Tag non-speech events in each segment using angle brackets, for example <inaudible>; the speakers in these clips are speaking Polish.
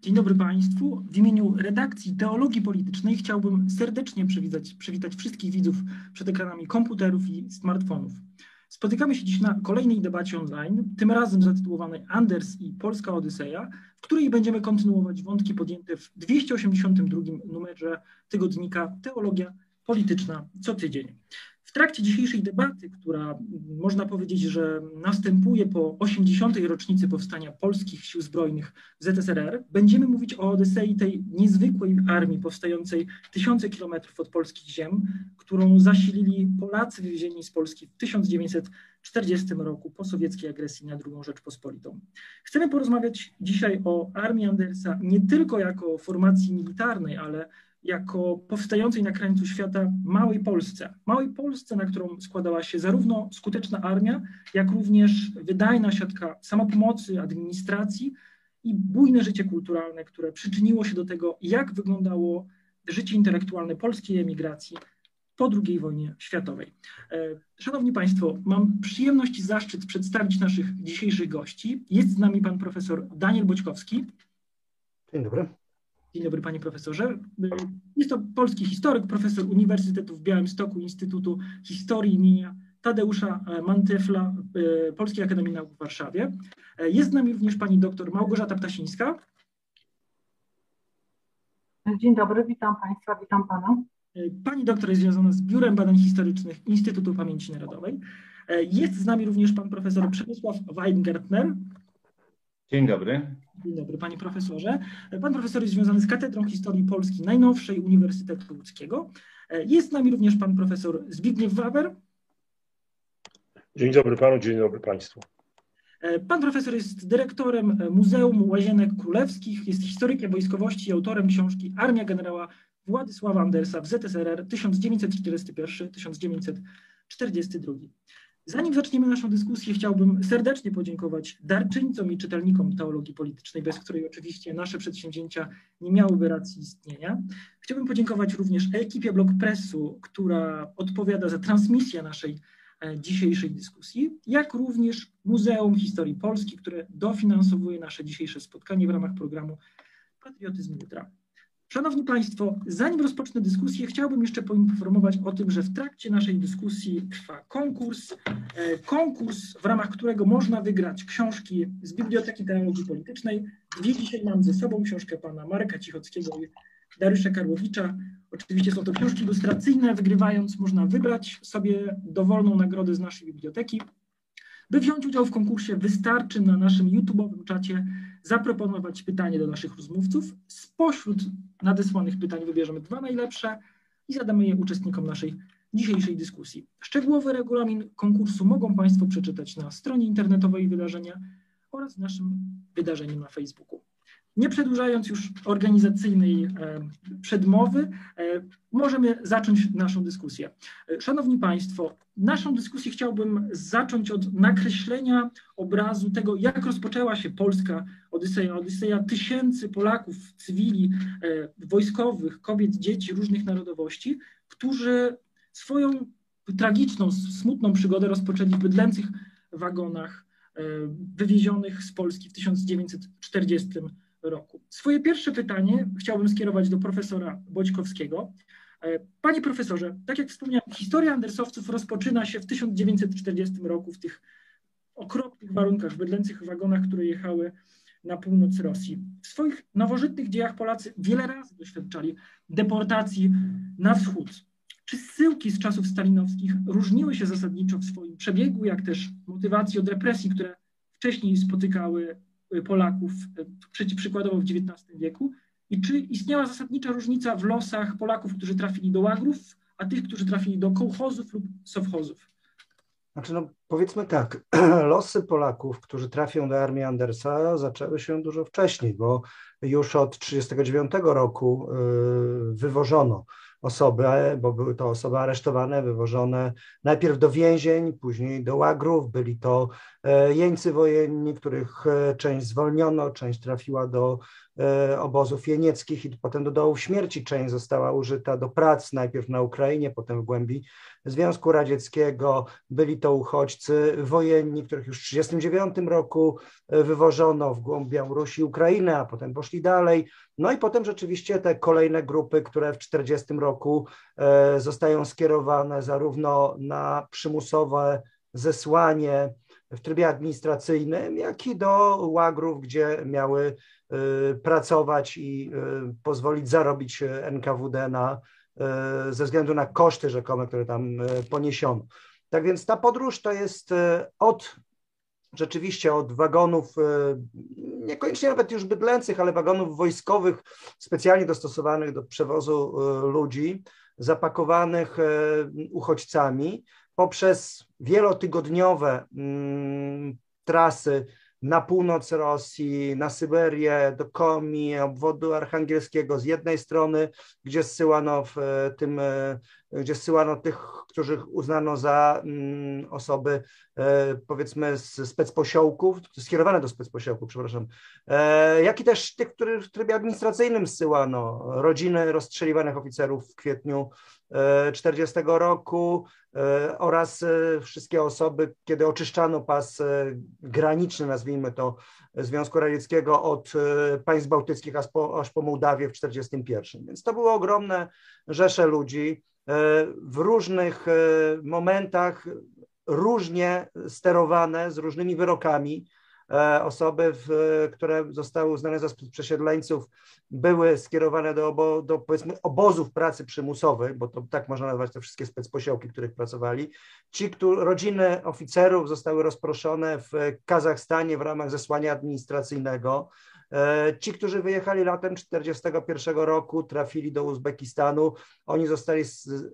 Dzień dobry Państwu. W imieniu redakcji Teologii Politycznej chciałbym serdecznie przywitać, przywitać wszystkich widzów przed ekranami komputerów i smartfonów. Spotykamy się dziś na kolejnej debacie online, tym razem zatytułowanej Anders i Polska Odyseja, w której będziemy kontynuować wątki podjęte w 282 numerze tygodnika Teologia Polityczna co tydzień. Trakcie dzisiejszej debaty, która można powiedzieć, że następuje po 80. rocznicy powstania polskich sił zbrojnych ZSRR, będziemy mówić o Odysei tej niezwykłej armii powstającej tysiące kilometrów od polskich ziem, którą zasilili Polacy wywiezieni z Polski w 1940 roku po sowieckiej agresji na II Rzeczpospolitą. Chcemy porozmawiać dzisiaj o armii Andersa nie tylko jako formacji militarnej, ale jako powstającej na krańcu świata małej Polsce. Małej Polsce, na którą składała się zarówno skuteczna armia, jak również wydajna siatka samopomocy, administracji i bujne życie kulturalne, które przyczyniło się do tego, jak wyglądało życie intelektualne polskiej emigracji po II wojnie światowej. E, szanowni Państwo, mam przyjemność i zaszczyt przedstawić naszych dzisiejszych gości. Jest z nami pan profesor Daniel Boćkowski. Dzień dobry. Dzień dobry panie profesorze. Jest to polski historyk, profesor Uniwersytetu w Białymstoku Instytutu Historii imienia Tadeusza Mantefla e, Polskiej Akademii Nauk w Warszawie. E, jest z nami również pani doktor Małgorzata Ptasińska. Dzień dobry, witam państwa, witam pana. E, pani doktor jest związana z Biurem Badań Historycznych Instytutu Pamięci Narodowej. Jest z nami również pan profesor Przemysław Weingartner. Dzień dobry. Dzień dobry, panie profesorze. Pan profesor jest związany z Katedrą Historii Polski najnowszej Uniwersytetu Łódzkiego. Jest z nami również pan profesor Zbigniew Waber. Dzień dobry panu, dzień dobry państwu. Pan profesor jest dyrektorem Muzeum Łazienek Królewskich, jest historykiem wojskowości i autorem książki Armia generała Władysława Andersa w ZSRR 1941-1942. Zanim zaczniemy naszą dyskusję, chciałbym serdecznie podziękować darczyńcom i czytelnikom teologii politycznej, bez której oczywiście nasze przedsięwzięcia nie miałyby racji istnienia. Chciałbym podziękować również ekipie Blog Pressu, która odpowiada za transmisję naszej e, dzisiejszej dyskusji, jak również Muzeum Historii Polski, które dofinansowuje nasze dzisiejsze spotkanie w ramach programu Patriotyzm Jutra. Szanowni Państwo, zanim rozpocznę dyskusję, chciałbym jeszcze poinformować o tym, że w trakcie naszej dyskusji trwa konkurs. E, konkurs, w ramach którego można wygrać książki z Biblioteki Teologii Politycznej. Dwie dzisiaj mam ze sobą książkę pana Marka Cichockiego i Dariusza Karłowicza. Oczywiście są to książki ilustracyjne. Wygrywając, można wybrać sobie dowolną nagrodę z naszej biblioteki. By wziąć udział w konkursie, wystarczy na naszym YouTube'owym czacie zaproponować pytanie do naszych rozmówców. Spośród nadesłanych pytań wybierzemy dwa najlepsze i zadamy je uczestnikom naszej dzisiejszej dyskusji. Szczegółowy regulamin konkursu mogą Państwo przeczytać na stronie internetowej wydarzenia oraz naszym wydarzeniu na Facebooku. Nie przedłużając już organizacyjnej e, przedmowy, e, możemy zacząć naszą dyskusję. E, szanowni Państwo, naszą dyskusję chciałbym zacząć od nakreślenia obrazu tego, jak rozpoczęła się polska Odyseja. Odyseja tysięcy Polaków, cywili, wojskowych, kobiet, dzieci różnych narodowości, którzy swoją tragiczną, smutną przygodę rozpoczęli w bydlęcych wagonach wywiezionych z Polski w 1940 roku. Swoje pierwsze pytanie chciałbym skierować do profesora Boćkowskiego. E, panie profesorze, tak jak wspomniałem, historia Andersowców rozpoczyna się w 1940 roku w tych okropnych warunkach, bydlęcych wagonach, które jechały na północ Rosji. W swoich nowożytnych dziejach Polacy wiele razy doświadczali deportacji na wschód. Czy zsyłki z czasów stalinowskich różniły się zasadniczo w swoim przebiegu, jak też motywacji od represji, które wcześniej spotykały Polaków, e, przykładowo w XIX wieku, i czy istniała zasadnicza różnica w losach Polaków, którzy trafili do łagrów, a tych, którzy trafili do kołchozów lub sowchozów? Znaczy, no powiedzmy tak, <clears throat> losy Polaków, którzy trafią do armii Andersa, zaczęły się dużo wcześniej, bo już od 1939 roku y, wywożono osoby, bo były to osoby aresztowane, wywożone najpierw do więzień, później do łagrów. Byli to e, jeńcy wojenni, których e, część zwolniono, część trafiła do e, obozów jenieckich i potem do dołów śmierci. Część została użyta do prac, najpierw na Ukrainie, potem w głębi Związku Radzieckiego. Byli to uchodźcy wojenni, których już w 1939 roku wywożono w głąb Białorusi, Ukrainy, a potem poszli dalej. No i potem rzeczywiście te kolejne grupy, które w 1940 roku zostają skierowane zarówno na przymusowe zesłanie w trybie administracyjnym, jak i do łagrów, gdzie miały y, pracować i pozwolić zarobić NKWD na, ze względu na koszty rzekome, które tam poniesiono. Tak więc ta podróż to jest od rzeczywiście od wagonów, niekoniecznie nawet już bydlęcych, ale wagonów wojskowych specjalnie dostosowanych do przewozu ludzi, zapakowanych uchodźcami, poprzez wielotygodniowe mm, trasy na północ Rosji, na Syberię, do Komi, obwodu archangielskiego z jednej strony, gdzie zsyłano w e, tym, e, gdzie zsyłano tych, których uznano za mm, osoby e, powiedzmy z specposiołków, skierowane do specposiołków, przepraszam, jak i też tych, których w trybie administracyjnym zsyłano, rodziny rozstrzeliwanych oficerów w kwietniu 40 roku oraz wszystkie osoby, kiedy oczyszczano pas graniczny, nazwijmy to, Związku Radzieckiego od e, państw bałtyckich aż po, aż po Mołdawię w 1941. Więc to były ogromne rzesze ludzi e, w różnych e, momentach, różnie sterowane, z różnymi wyrokami. Osoby, w, które zostały uznane za przesiedleńców, były skierowane do, obo, do powiedzmy obozów pracy przymusowej, bo to tak można nazwać te wszystkie specposiłki, w których pracowali. Ci, którzy, rodziny oficerów zostały rozproszone w Kazachstanie w ramach zesłania administracyjnego. E, ci, którzy wyjechali latem 1941 roku, trafili do Uzbekistanu, oni zostali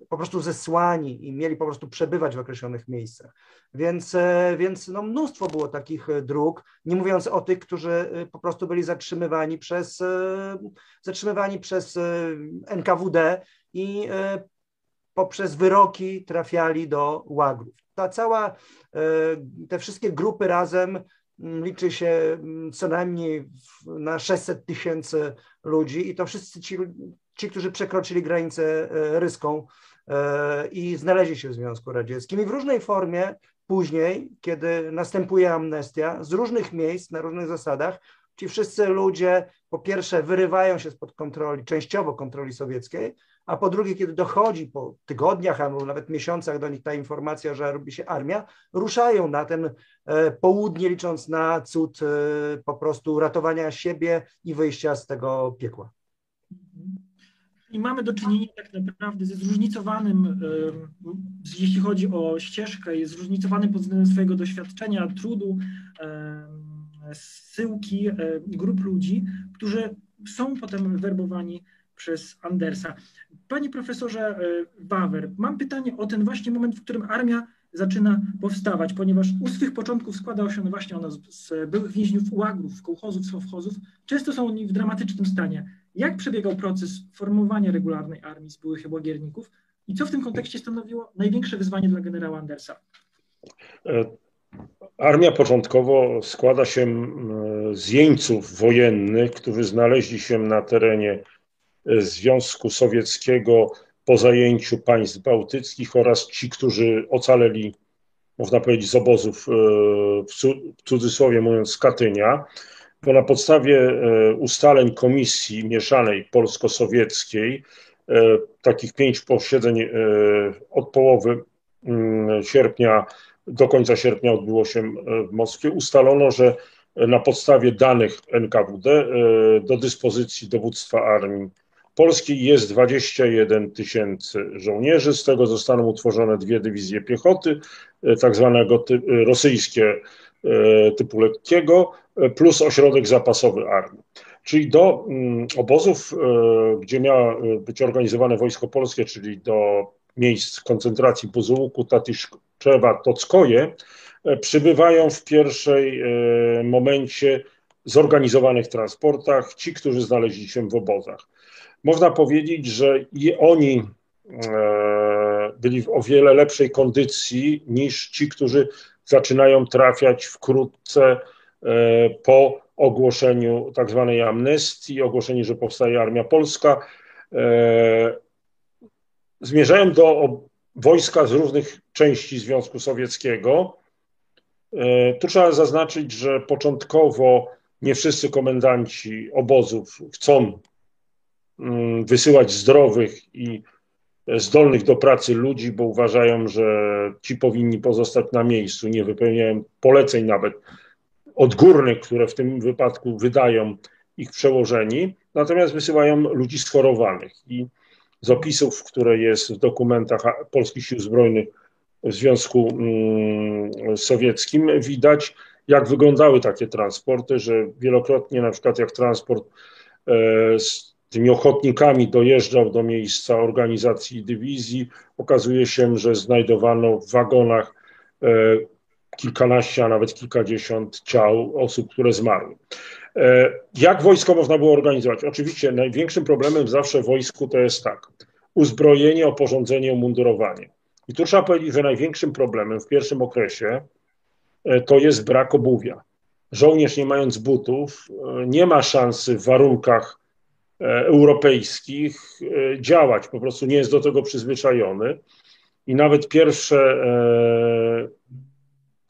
po prostu zesłani i mieli po prostu przebywać w określonych miejscach. Więc, e, więc no mnóstwo było takich dróg, nie mówiąc o tych, którzy e, po prostu byli zatrzymywani przez, zatrzymywani przez NKWD i poprzez wyroki trafiali do łagrów. Ta cała, te wszystkie grupy razem liczy się mm, co najmniej na 600 tysięcy ludzi i to wszyscy ci, ci, którzy przekroczyli granicę e, ryską e, i znaleźli się w Związku Radzieckim. I w różnej formie później, kiedy następuje amnestia, z różnych miejsc, na różnych zasadach, ci wszyscy ludzie po pierwsze wyrywają się spod kontroli, częściowo kontroli sowieckiej, a po drugie, kiedy dochodzi po tygodniach albo nawet miesiącach do nich ta informacja, że robi się armia, ruszają na ten e, południe, licząc na cud e, po prostu ratowania siebie i wyjścia z tego piekła. I mamy do czynienia tak naprawdę ze zróżnicowanym, e, jeśli chodzi o ścieżkę, zróżnicowanym pod względem swojego doświadczenia, trudu, zsyłki grup ludzi, którzy są potem werbowani przez Andersa. Panie profesorze e, Wawer, mam pytanie o ten właśnie moment, w którym armia zaczyna powstawać, ponieważ u swych początków składał się właśnie ona z, z byłych więźniów łagrów, kołchozów, sowchozów. Często są oni w dramatycznym stanie. Jak przebiegał proces formowania regularnej armii z byłych łagierników i co w tym kontekście stanowiło największe wyzwanie dla generała Andersa? E, armia początkowo składa się z jeńców wojennych, którzy znaleźli się na terenie Związku Sowieckiego po zajęciu państw bałtyckich oraz ci, którzy ocaleli, można powiedzieć, z obozów, e, w cudzysłowie mówiąc, Katynia, bo na podstawie e, ustaleń Komisji Mieszanej Polsko-Sowieckiej, e, takich pięć posiedzeń od połowy mm, sierpnia do końca sierpnia odbyło się w Moskwie, ustalono, że na podstawie danych NKWD do dyspozycji dowództwa armii Polski jest 21 tysięcy żołnierzy, z tego zostaną utworzone dwie dywizje piechoty, e, tak zwanego ty, e, rosyjskie e, typu lekkiego, plus ośrodek zapasowy armii. Czyli do mm, obozów, gdzie miało być organizowane wojsko polskie, czyli do miejsc koncentracji Buzułku, Tatiszczewa, Tockoje, przybywają w pierwszej momencie zorganizowanych transportach ci, którzy znaleźli się w obozach. Można powiedzieć, że i oni e, byli w o wiele lepszej kondycji niż ci, którzy zaczynają trafiać wkrótce e, po ogłoszeniu tak zwanej amnestii, ogłoszeniu, że powstaje Armia Polska. E, zmierzają do wojska z różnych części Związku Sowieckiego, Tu trzeba zaznaczyć, że początkowo nie wszyscy komendanci obozów chcą wysyłać zdrowych i zdolnych do pracy ludzi, bo uważają, że ci powinni pozostać na miejscu, nie wypełniają poleceń nawet odgórnych, które w tym wypadku wydają ich przełożeni, natomiast wysyłają ludzi schorowanych. I z opisów, które jest w dokumentach Polskich Sił Zbrojnych w Związku mm, Sowieckim, widać, jak wyglądały takie transporty, że wielokrotnie, na przykład jak transport e, z tymi ochotnikami dojeżdżał do miejsca organizacji dywizji, okazuje się, że znajdowano w wagonach e, kilkanaście, a nawet kilkadziesiąt ciał osób, które zmarły. E, jak wojsko można było organizować? Oczywiście największym problemem zawsze w wojsku to jest tak, uzbrojenie, oporządzenie, umundurowanie. I tu trzeba powiedzieć, że największym problemem w pierwszym okresie e, to jest brak obuwia. Żołnierz nie mając butów nie ma szansy w warunkach europejskich działać, po prostu nie jest do tego przyzwyczajony. I nawet pierwsze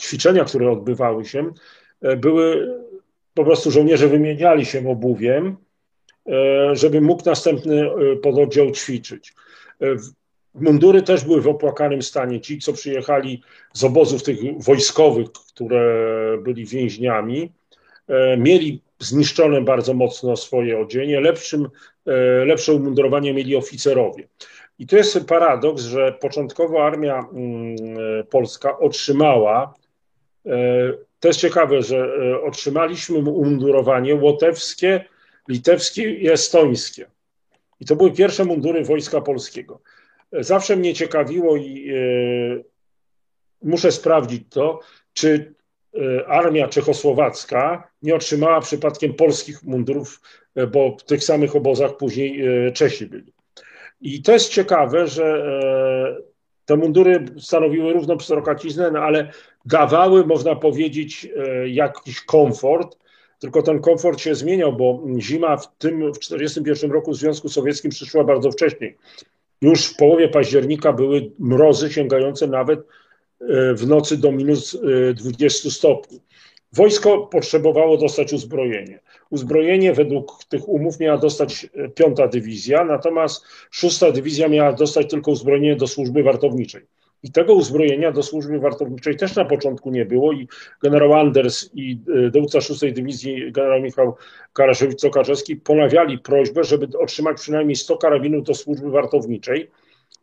ćwiczenia, które odbywały się, były po prostu żołnierze wymieniali się obuwiem, e, żeby mógł następny e, pododdział ćwiczyć. E, mundury też były w opłakanym stanie. Ci, co przyjechali z obozów tych wojskowych, które byli więźniami, mieli zniszczone bardzo mocno swoje odzienie, lepszym, lepsze umundurowanie mieli oficerowie. I to jest paradoks, że początkowo armia mm, polska otrzymała to jest ciekawe, że e, otrzymaliśmy umundurowanie łotewskie, litewskie i estońskie. I to były pierwsze mundury Wojska Polskiego. Zawsze mnie ciekawiło i e, muszę sprawdzić to, czy e, armia czechosłowacka nie otrzymała przypadkiem polskich mundurów, bo w tych samych obozach później Czesi byli. I to jest ciekawe, że te mundury stanowiły równą pstrokaciznę, no ale dawały, można powiedzieć, e, jakiś komfort, tylko ten komfort się zmieniał, bo zima w tym, w 1941 roku w Związku Sowieckim przyszła bardzo wcześniej. Już w połowie października były mrozy sięgające nawet e, w nocy do minus 20 e, stopni. Wojsko potrzebowało dostać uzbrojenie. Uzbrojenie według tych umów miała dostać piąta dywizja, natomiast szósta dywizja miała dostać tylko uzbrojenie do służby wartowniczej. I tego uzbrojenia do służby wartowniczej też na początku nie było i generał Anders i dowódca 6 Dywizji generał Michał Karaszewicz-Sokaczewski ponawiali prośbę, żeby otrzymać przynajmniej 100 karabinów do służby wartowniczej,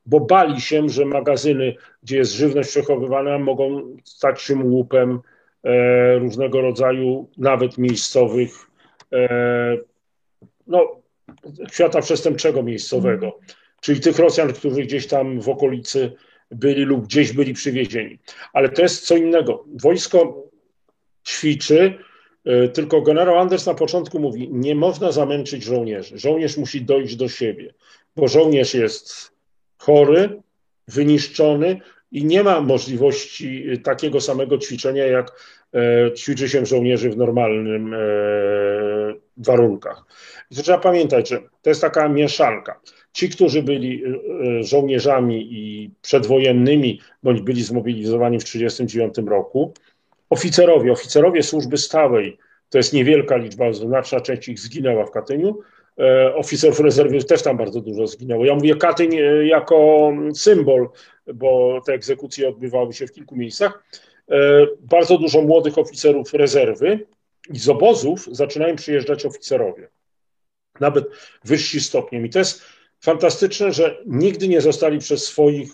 bo bali się, że magazyny, gdzie jest żywność przechowywana, mogą stać się łupem e, różnego rodzaju, nawet miejscowych, e, no, świata przestępczego miejscowego, czyli tych Rosjan, którzy gdzieś tam w okolicy byli lub gdzieś byli przywiezieni. Ale to jest co innego. Wojsko ćwiczy, e, tylko generał Anders na początku mówi, nie można zamęczyć żołnierzy. Żołnierz musi dojść do siebie, bo żołnierz jest chory, wyniszczony i nie ma możliwości takiego samego ćwiczenia, jak e, ćwiczy się żołnierzy w normalnym e, warunkach. I to trzeba pamiętać, że to jest taka mieszanka. Ci, którzy byli y, y, żołnierzami i przedwojennymi, bądź byli zmobilizowani w 1939 roku, oficerowie, oficerowie służby stałej, to jest niewielka liczba, znaczna część ich zginęła w Katyniu, oficerów rezerwy też tam bardzo dużo zginęło. Ja mówię Katyń e, jako symbol, bo te egzekucje odbywały się w kilku miejscach. E, bardzo dużo młodych oficerów rezerwy i z obozów zaczynają przyjeżdżać oficerowie, nawet wyżsi stopniem. I to jest fantastyczne, że nigdy nie zostali przez swoich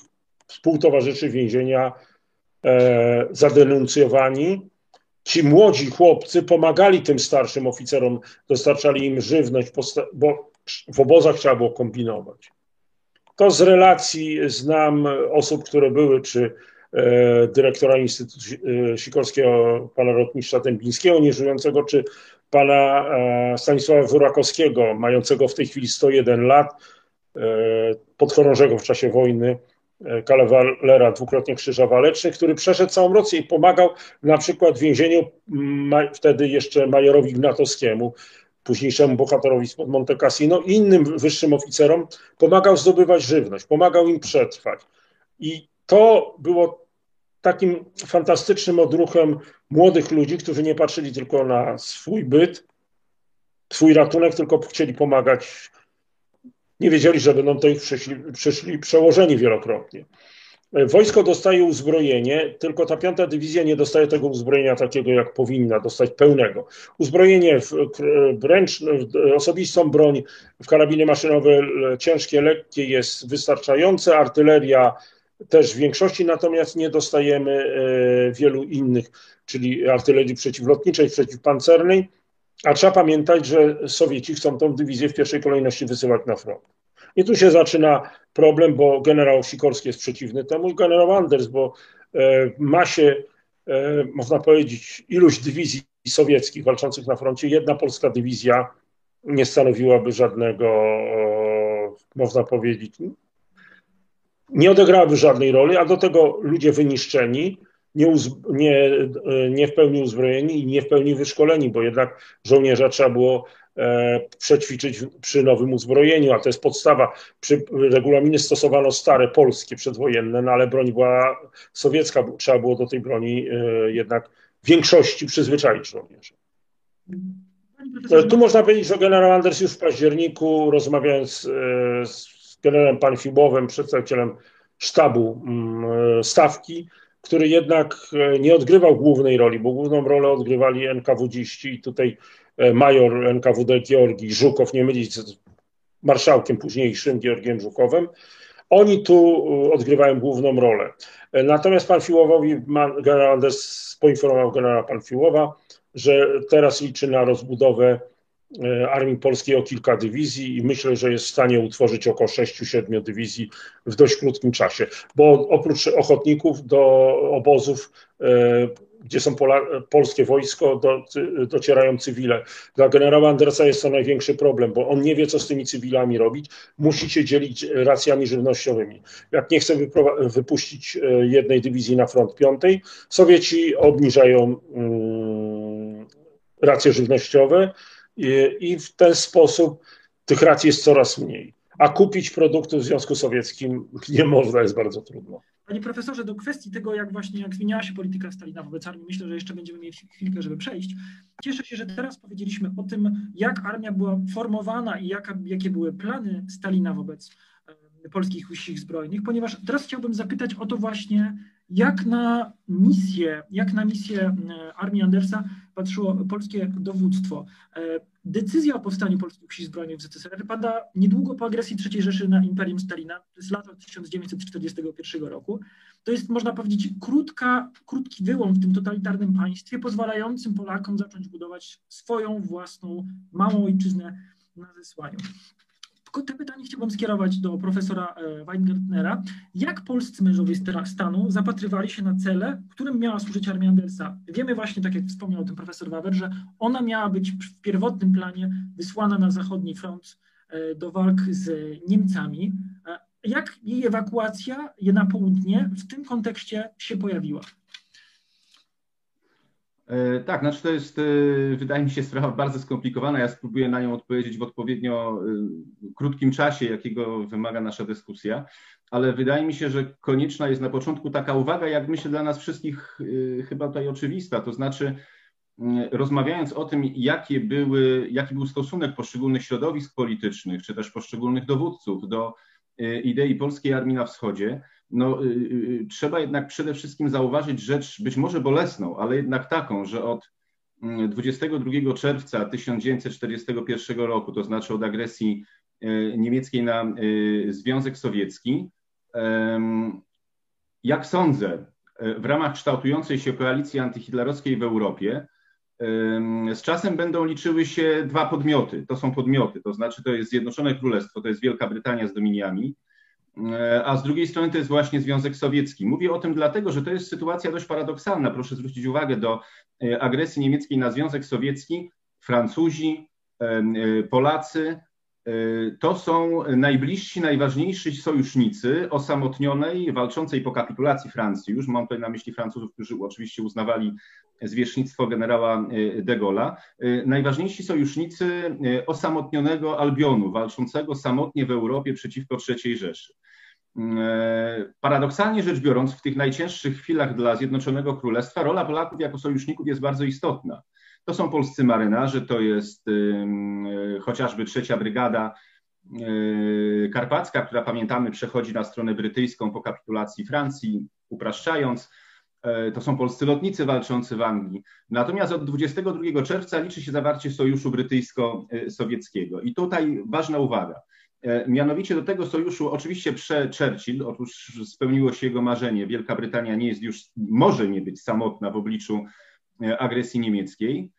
współtowarzyszy więzienia e, zadenuncjowani. Ci młodzi chłopcy pomagali tym starszym oficerom, dostarczali im żywność, bo w obozach trzeba było kombinować. To z relacji znam osób, które były, czy e, dyrektora Instytutu e, Sikorskiego, pana rotmistrza Dębińskiego, nieżyjącego, czy pana e, Stanisława Wurakowskiego, mającego w tej chwili 101 lat, podchorążego w czasie wojny, kawalera dwukrotnie krzyża waleczny, który przeszedł całą Rosję i pomagał na przykład w więzieniu wtedy jeszcze majorowi Gnatowskiemu, późniejszemu bohaterowi spod Monte Cassino i innym wyższym oficerom, pomagał zdobywać żywność, pomagał im przetrwać. I to było takim fantastycznym odruchem młodych ludzi, którzy nie patrzyli tylko na swój byt, swój ratunek, tylko chcieli pomagać. Nie wiedzieli, że będą to ich przyszli, przyszli przełożeni wielokrotnie. Wojsko dostaje uzbrojenie, tylko ta piąta dywizja nie dostaje tego uzbrojenia takiego, jak powinna dostać pełnego. Uzbrojenie w ręcz, osobistą broń, w karabiny maszynowe ciężkie, lekkie jest wystarczające, artyleria też w większości, natomiast nie dostajemy e, wielu innych, czyli artylerii przeciwlotniczej, przeciwpancernej, a trzeba pamiętać, że Sowieci chcą tą dywizję w pierwszej kolejności wysyłać na front. I tu się zaczyna problem, bo generał Sikorski jest przeciwny temu i generał Anders, bo e, ma się, e, można powiedzieć, iluś dywizji sowieckich walczących na froncie. Jedna polska dywizja nie stanowiłaby żadnego, można powiedzieć, nie odegrałaby żadnej roli, a do tego ludzie wyniszczeni, nie, nie, nie w pełni uzbrojeni i nie w pełni wyszkoleni, bo jednak żołnierza trzeba było e, przećwiczyć przy nowym uzbrojeniu, a to jest podstawa. Przy regulaminy stosowano stare polskie przedwojenne, no ale broń była sowiecka, trzeba było do tej broni e, jednak w większości przyzwyczaić żołnierzy. E, tu można powiedzieć, że generał Anders już w październiku, rozmawiając z generałem Panfibowem, przedstawicielem sztabu mm, stawki, który jednak e, nie odgrywał głównej roli, bo główną rolę odgrywali NKWDziści i tutaj e, major NKWD Georgi Żukow, nie mylić z marszałkiem późniejszym Georgiem Żukowem. Oni tu e, odgrywają główną rolę. Natomiast pan Fiłowowi, generał Anders poinformował generała Panfiłowa, że teraz liczy na rozbudowę E, Armii Polskiej o kilka dywizji i myślę, że jest w stanie utworzyć około 6-7 dywizji w dość krótkim czasie, bo oprócz ochotników do obozów, e, gdzie są polskie wojsko, do, docierają cywile. Dla generała Andersa jest to największy problem, bo on nie wie, co z tymi cywilami robić. Musi się dzielić racjami żywnościowymi. Jak nie chce wypuścić e, jednej dywizji na front piątej, Sowieci obniżają mm, racje żywnościowe, i w ten sposób tych racji jest coraz mniej. A kupić produkty w Związku Sowieckim <laughs> nie można, jest bardzo trudno. Panie profesorze, do kwestii tego, jak właśnie jak zmieniała się polityka Stalina wobec armii, myślę, że jeszcze będziemy mieli chwilkę, żeby przejść. Cieszę się, że teraz powiedzieliśmy o tym, jak armia była formowana i jaka, jakie były plany Stalina wobec polskich sił zbrojnych, ponieważ teraz chciałbym zapytać o to właśnie, jak na misję, jak na misję armii Andersa patrzyło polskie dowództwo. E, decyzja o powstaniu polskich sił zbrojnych w ZSRR pada niedługo po agresji III Rzeszy na Imperium Stalina, to jest lata 1941 roku. To jest, można powiedzieć, krótka, krótki wyłom w tym totalitarnym państwie, pozwalającym Polakom zacząć budować swoją własną małą ojczyznę na zesłaniu. Te pytanie chciałbym skierować do profesora e, Weingartnera. Jak polscy mężowie stanu zapatrywali się na cele, którym miała służyć armia Andersa? Wiemy właśnie, tak jak wspomniał ten profesor Wawer, że ona miała być w pierwotnym planie wysłana na zachodni front e, do walk z Niemcami. E, jak jej ewakuacja na południe w tym kontekście się pojawiła? E, tak, znaczy to jest, e, wydaje mi się, sprawa bardzo skomplikowana. Ja spróbuję na nią odpowiedzieć w odpowiednio e, krótkim czasie, jakiego wymaga nasza dyskusja, ale wydaje mi się, że konieczna jest na początku taka uwaga, jak myślę dla nas wszystkich chyba tutaj oczywista, to znaczy rozmawiając o tym, jakie były, jaki był stosunek poszczególnych środowisk politycznych, czy też poszczególnych dowódców do idei polskiej armii na wschodzie, no, y, y, y, trzeba jednak przede wszystkim zauważyć rzecz być może bolesną, ale jednak taką, że od 22 mm, czerwca 1941 roku, to znaczy od agresji niemieckiej na Związek Sowiecki, jak sądzę, w ramach kształtującej się koalicji antyhitlerowskiej w Europie, z czasem będą liczyły się dwa podmioty. To są podmioty, to znaczy to jest Zjednoczone Królestwo, to jest Wielka Brytania z dominiami, a z drugiej strony to jest właśnie Związek Sowiecki. Mówię o tym dlatego, że to jest sytuacja dość paradoksalna. Proszę zwrócić uwagę do e, agresji niemieckiej na Związek Sowiecki. Francuzi, e, Polacy to są najbliżsi, najważniejsi sojusznicy osamotnionej, walczącej po kapitulacji Francji. Już mam tutaj na myśli Francuzów, którzy oczywiście uznawali zwierzchnictwo generała de Gaulle'a. Najważniejsi sojusznicy osamotnionego Albionu, walczącego samotnie w Europie przeciwko III Rzeszy. Paradoksalnie rzecz biorąc, w tych najcięższych chwilach dla Zjednoczonego Królestwa rola Polaków jako sojuszników jest bardzo istotna. To są polscy marynarze, to jest chociażby trzecia brygada karpacka, która pamiętamy przechodzi na stronę brytyjską po kapitulacji Francji, upraszczając. E, to są polscy lotnicy walczący w Anglii. Natomiast od 22 czerwca liczy się zawarcie sojuszu brytyjsko-sowieckiego. I tutaj ważna uwaga. E, mianowicie do tego sojuszu oczywiście prze-Churchill, otóż spełniło się jego marzenie. Wielka Brytania nie jest już, może nie być samotna w obliczu e, agresji niemieckiej.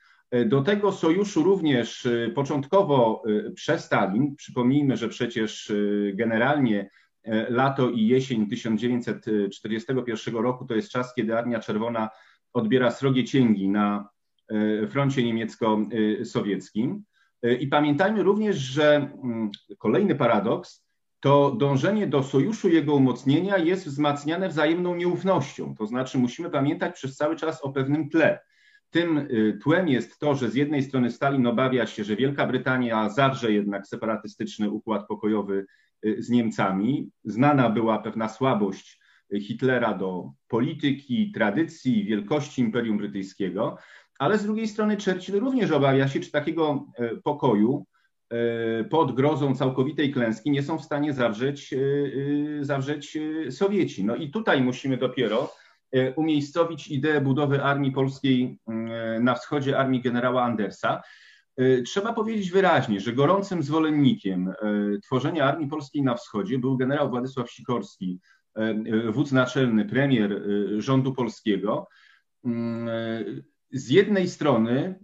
Do tego sojuszu również początkowo przez Stalin, przypomnijmy, że przecież generalnie E, lato i jesień 1941 roku to jest czas, kiedy Armia Czerwona odbiera srogie cięgi na e, froncie niemiecko-sowieckim. E, I pamiętajmy również, że mm, kolejny paradoks to dążenie do sojuszu jego umocnienia jest wzmacniane wzajemną nieufnością. To znaczy musimy pamiętać przez cały czas o pewnym tle. Tym tłem jest to, że z jednej strony Stalin obawia się, że Wielka Brytania zawrze jednak separatystyczny układ pokojowy Y, z Niemcami. Znana była pewna słabość Hitlera do polityki, tradycji, wielkości Imperium Brytyjskiego, ale z drugiej strony Churchill również obawia się, czy takiego pokoju pod grozą całkowitej klęski nie są w stanie zawrzeć, zawrzeć Sowieci. No i tutaj musimy dopiero umiejscowić ideę budowy armii polskiej na wschodzie armii generała Andersa, E, trzeba powiedzieć wyraźnie, że gorącym zwolennikiem e, tworzenia Armii Polskiej na Wschodzie był generał Władysław Sikorski, e, wódz naczelny, premier rządu polskiego. Z jednej strony,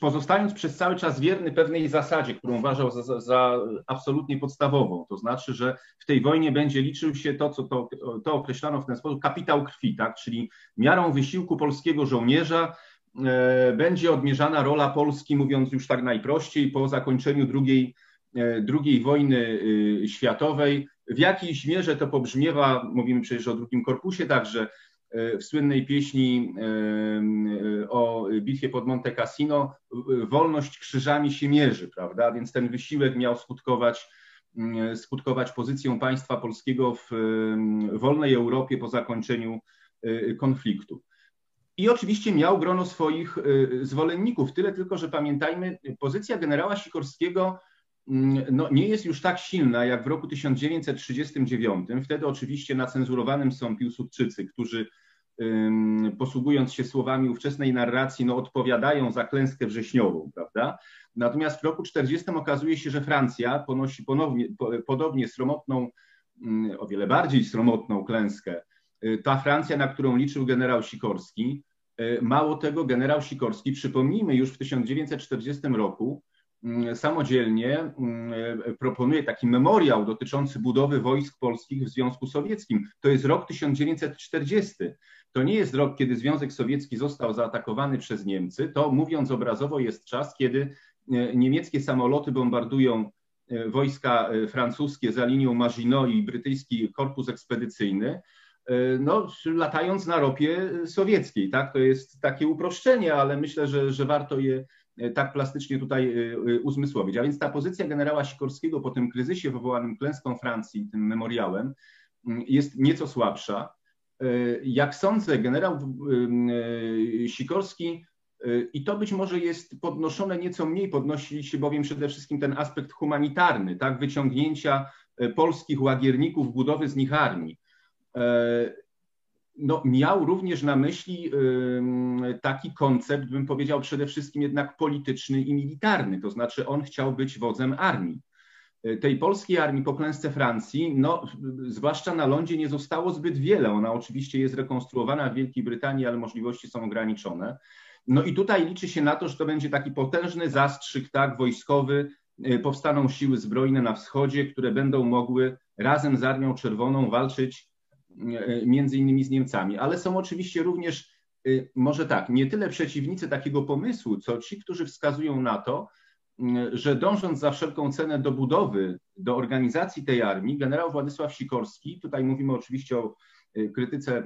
pozostając przez cały czas wierny pewnej zasadzie, którą uważał za, za, absolutnie podstawową, to znaczy, że w tej wojnie będzie liczył się to, co to, to określano w ten sposób, kapitał krwi, tak? czyli miarą wysiłku polskiego żołnierza E, będzie odmierzana rola Polski, mówiąc już tak najprościej, po zakończeniu drugiej, e, wojny e, światowej. W jakiejś mierze to pobrzmiewa, mówimy przecież o drugim korpusie także, w słynnej pieśni o bitwie pod Monte Cassino, wolność krzyżami się mierzy, prawda? Więc ten wysiłek miał skutkować, skutkować pozycją państwa polskiego w wolnej Europie po zakończeniu konfliktu. I oczywiście miał grono swoich zwolenników. Tyle tylko, że pamiętajmy, pozycja generała Sikorskiego mm, no, nie jest już tak silna jak w roku 1939. Wtedy oczywiście na cenzurowanym są Piłsudczycy, którzy posługując się słowami ówczesnej narracji, no, odpowiadają za klęskę wrześniową, prawda? Natomiast w roku 40 okazuje się, że Francja ponosi ponownie, podobnie sromotną, mm, o wiele bardziej sromotną klęskę. Y, ta Francja, na którą liczył generał Sikorski, E, mało tego, generał Sikorski, przypomnijmy, już w 1940 roku mm, samodzielnie mm, e, proponuje taki memoriał dotyczący budowy wojsk polskich w Związku Sowieckim. To jest rok 1940. To nie jest rok, kiedy Związek Sowiecki został zaatakowany przez Niemcy. To, mówiąc obrazowo, jest czas, kiedy e, niemieckie samoloty bombardują wojska francuskie za linią Maginot i brytyjski korpus ekspedycyjny. E, no, latając na ropie sowieckiej. Tak? To jest takie uproszczenie, ale myślę, że, że warto je e, tak plastycznie tutaj e, uzmysłowić. A więc ta pozycja generała Sikorskiego po tym kryzysie wywołanym klęską Francji, tym memoriałem, mm, jest nieco słabsza. Jak sądzę, generał Sikorski, i to być może jest podnoszone nieco mniej, podnosi się bowiem przede wszystkim ten aspekt humanitarny, tak, wyciągnięcia polskich łagierników, budowy z nich armii. No, miał również na myśli taki koncept, bym powiedział przede wszystkim jednak polityczny i militarny, to znaczy on chciał być wodzem armii. E, tej polskiej armii po klęsce Francji, no, zwłaszcza na lądzie, nie zostało zbyt wiele. Ona oczywiście jest rekonstruowana w Wielkiej Brytanii, ale możliwości są ograniczone. No i tutaj liczy się na to, że to będzie taki potężny zastrzyk tak, wojskowy. E, powstaną siły zbrojne na wschodzie, które będą mogły razem z Armią Czerwoną walczyć między innymi z Niemcami, ale są oczywiście również, e, może tak, nie tyle przeciwnicy takiego pomysłu, co ci, którzy wskazują na to, że dążąc za wszelką cenę do budowy, do organizacji tej armii, generał Władysław Sikorski, tutaj mówimy oczywiście o e, krytyce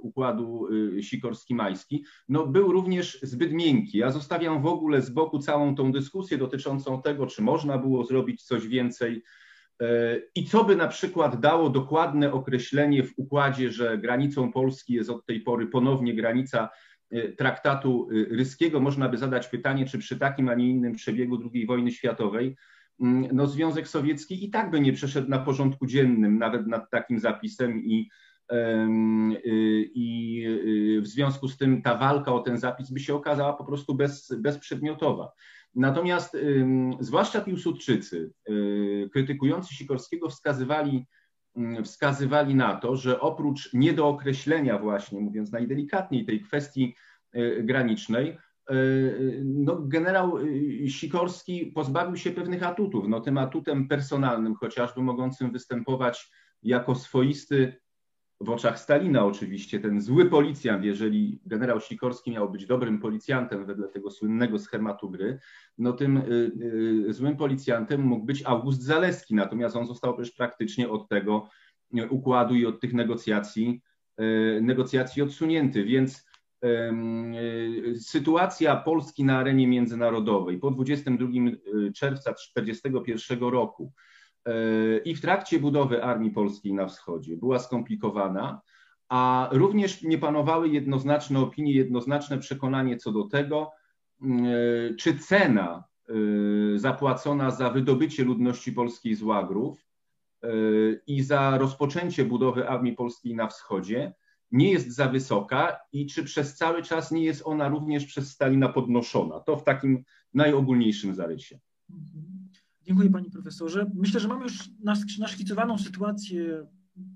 układu Sikorski-Majski, no był również zbyt miękki. Ja zostawiam w ogóle z boku całą tą dyskusję dotyczącą tego, czy można było zrobić coś więcej I co by na przykład dało dokładne określenie w układzie, że granicą Polski jest od tej pory ponownie granica traktatu ryskiego? Można by zadać pytanie, czy przy takim, a nie innym przebiegu II wojny światowej mm, no, Związek Sowiecki i tak by nie przeszedł na porządku dziennym, nawet nad takim zapisem i Y, i y, w związku z tym ta walka o ten zapis by się okazała po prostu bez, bezprzedmiotowa. Natomiast zwłaszcza Piłsudczycy, y, krytykujący Sikorskiego, wskazywali, wskazywali na to, że oprócz niedookreślenia właśnie, mówiąc najdelikatniej, tej kwestii granicznej, no, generał Sikorski pozbawił się pewnych atutów. No, tym atutem personalnym chociażby mogącym występować jako swoisty w oczach Stalina oczywiście ten zły policjant, jeżeli generał Sikorski miał być dobrym policjantem wedle tego słynnego schematu gry, no tym y, y, złym policjantem mógł być August Zaleski, natomiast on został też praktycznie od tego y, układu i od tych negocjacji, negocjacji odsunięty, więc sytuacja Polski na arenie międzynarodowej po 22 czerwca 1941 roku i w trakcie budowy armii polskiej na wschodzie była skomplikowana, a również nie panowały jednoznaczne opinie, jednoznaczne przekonanie co do tego, mm, czy cena y, zapłacona za wydobycie ludności polskiej z łagrów y, i za rozpoczęcie budowy armii polskiej na wschodzie nie jest za wysoka i czy przez cały czas nie jest ona również przez Stalina podnoszona. To w takim najogólniejszym zarysie. Dziękuję panie profesorze. Myślę, że mamy już naszkicowaną sytuację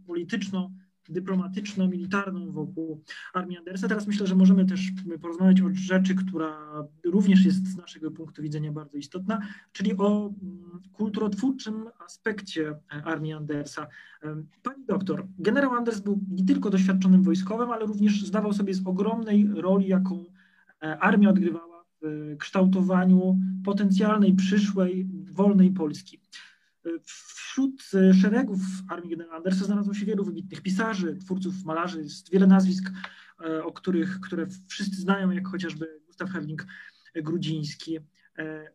polityczną, dyplomatyczną, militarną wokół armii Andersa. Teraz myślę, że możemy też porozmawiać o rzeczy, która również jest z naszego punktu widzenia bardzo istotna, czyli o mm, kulturotwórczym aspekcie armii Andersa. Pani doktor, generał Anders był nie tylko doświadczonym wojskowym, ale również zdawał sobie z ogromnej roli, jaką e, armia odgrywała w kształtowaniu potencjalnej przyszłej wolnej Polski. Wśród szeregów armii generała Andersa znalazło się wielu wybitnych pisarzy, twórców, malarzy, jest wiele nazwisk, e, o których, które wszyscy znają, jak chociażby Gustaw Herling Grudziński. E,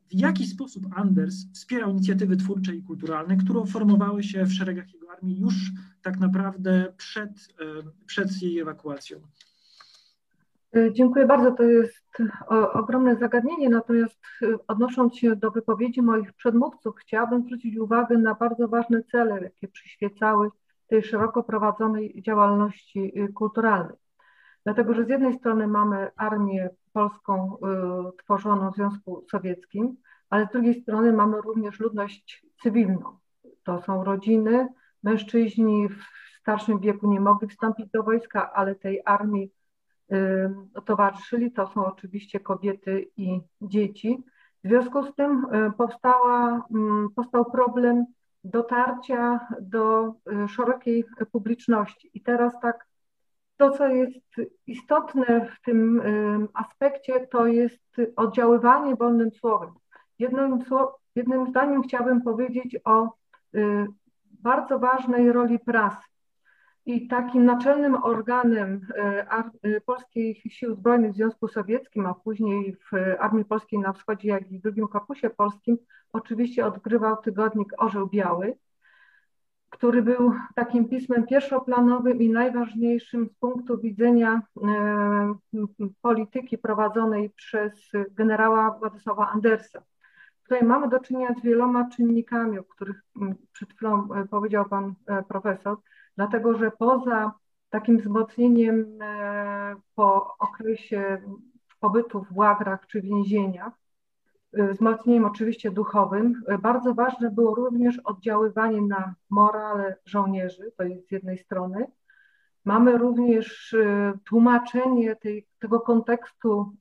w jaki sposób Anders wspierał inicjatywy twórcze i kulturalne, które formowały się w szeregach jego armii już tak naprawdę przed, e, przed jej ewakuacją? Y, dziękuję bardzo. To jest ogromne zagadnienie, natomiast y, odnosząc się do wypowiedzi moich przedmówców, chciałabym zwrócić uwagę na bardzo ważne cele, jakie przyświecały tej szeroko prowadzonej działalności y, kulturalnej. Dlatego, że z jednej strony mamy armię polską tworzoną w Związku Sowieckim, ale z drugiej strony mamy również ludność cywilną. To są rodziny, mężczyźni w starszym wieku nie mogli wstąpić do wojska, ale tej armii towarzyszyli, to są oczywiście kobiety i dzieci. W związku z tym y, powstała, powstał problem dotarcia do y, szerokiej publiczności. I teraz tak, to co jest istotne w tym aspekcie, to jest oddziaływanie wolnym słowem. Jednym, jednym zdaniem chciałabym powiedzieć o y, bardzo ważnej roli prasy. I takim naczelnym organem e, e, Polskich Sił Zbrojnych w Związku Sowieckim, a później w Armii Polskiej na Wschodzie, jak i w drugim Korpusie Polskim, oczywiście odgrywał tygodnik Orzeł Biały, który był takim pismem pierwszoplanowym i najważniejszym z punktu widzenia e, polityki prowadzonej przez generała Władysława Andersa. Tutaj mamy do czynienia z wieloma czynnikami, o których przed chwilą powiedział pan profesor dlatego że poza takim wzmocnieniem e, po okresie pobytu w łagrach czy więzieniach, e, wzmocnieniem oczywiście duchowym, e, bardzo ważne było również oddziaływanie na morale żołnierzy, to jest z jednej strony. Mamy również tłumaczenie tej, tego kontekstu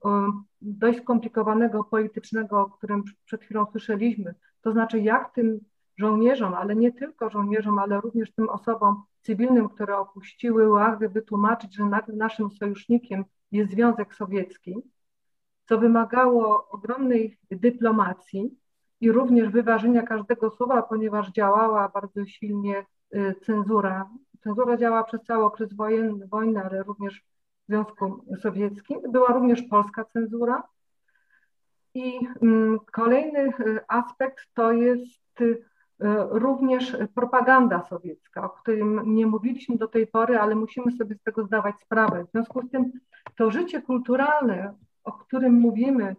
dość skomplikowanego politycznego, o którym przed chwilą słyszeliśmy, to znaczy jak tym żołnierzom, ale nie tylko żołnierzom, ale również tym osobom cywilnym, które opuściły łagry, wytłumaczyć, że naszym sojusznikiem jest Związek Sowiecki, co wymagało ogromnej dyplomacji i również wyważenia każdego słowa, ponieważ działała bardzo silnie y, cenzura. Cenzura działała przez cały okres wojenny, wojny, ale również w Związku Sowieckim. Była również polska cenzura. I mm, kolejny y, aspekt to jest y, również propaganda sowiecka, o którym nie mówiliśmy do tej pory, ale musimy sobie z tego zdawać sprawę. W związku z tym to życie kulturalne, o którym mówimy,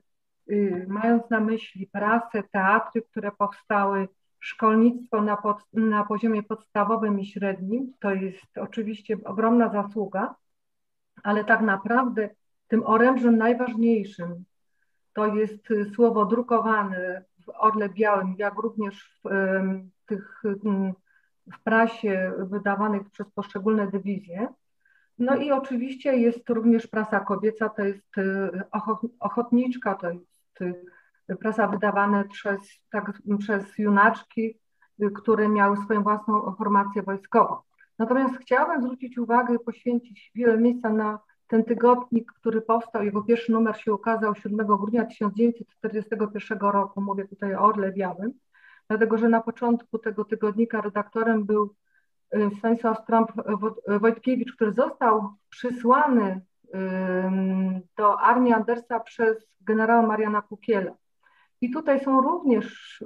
y, mając na myśli prasę, teatry, które powstały, szkolnictwo na, pod, na poziomie podstawowym i średnim, to jest oczywiście ogromna zasługa, ale tak naprawdę tym orężem najważniejszym to jest słowo drukowane w Orle Białym, jak również w, tych, w prasie wydawanych przez poszczególne dywizje. No i oczywiście jest również prasa kobieca, to jest y, ochotniczka, to jest y, prasa wydawana przez, tak, przez junaczki, y, które miały swoją własną formację wojskową. Natomiast chciałabym zwrócić uwagę, poświęcić wiele miejsca na ten tygodnik, który powstał, jego pierwszy numer się ukazał 7 grudnia 1941 roku, mówię tutaj o Orle Białym, dlatego że na początku tego tygodnika redaktorem był y, Stanisław Stramp-Wojtkiewicz, który został przysłany do armii Andersa przez generała Mariana Kukiela. I tutaj są również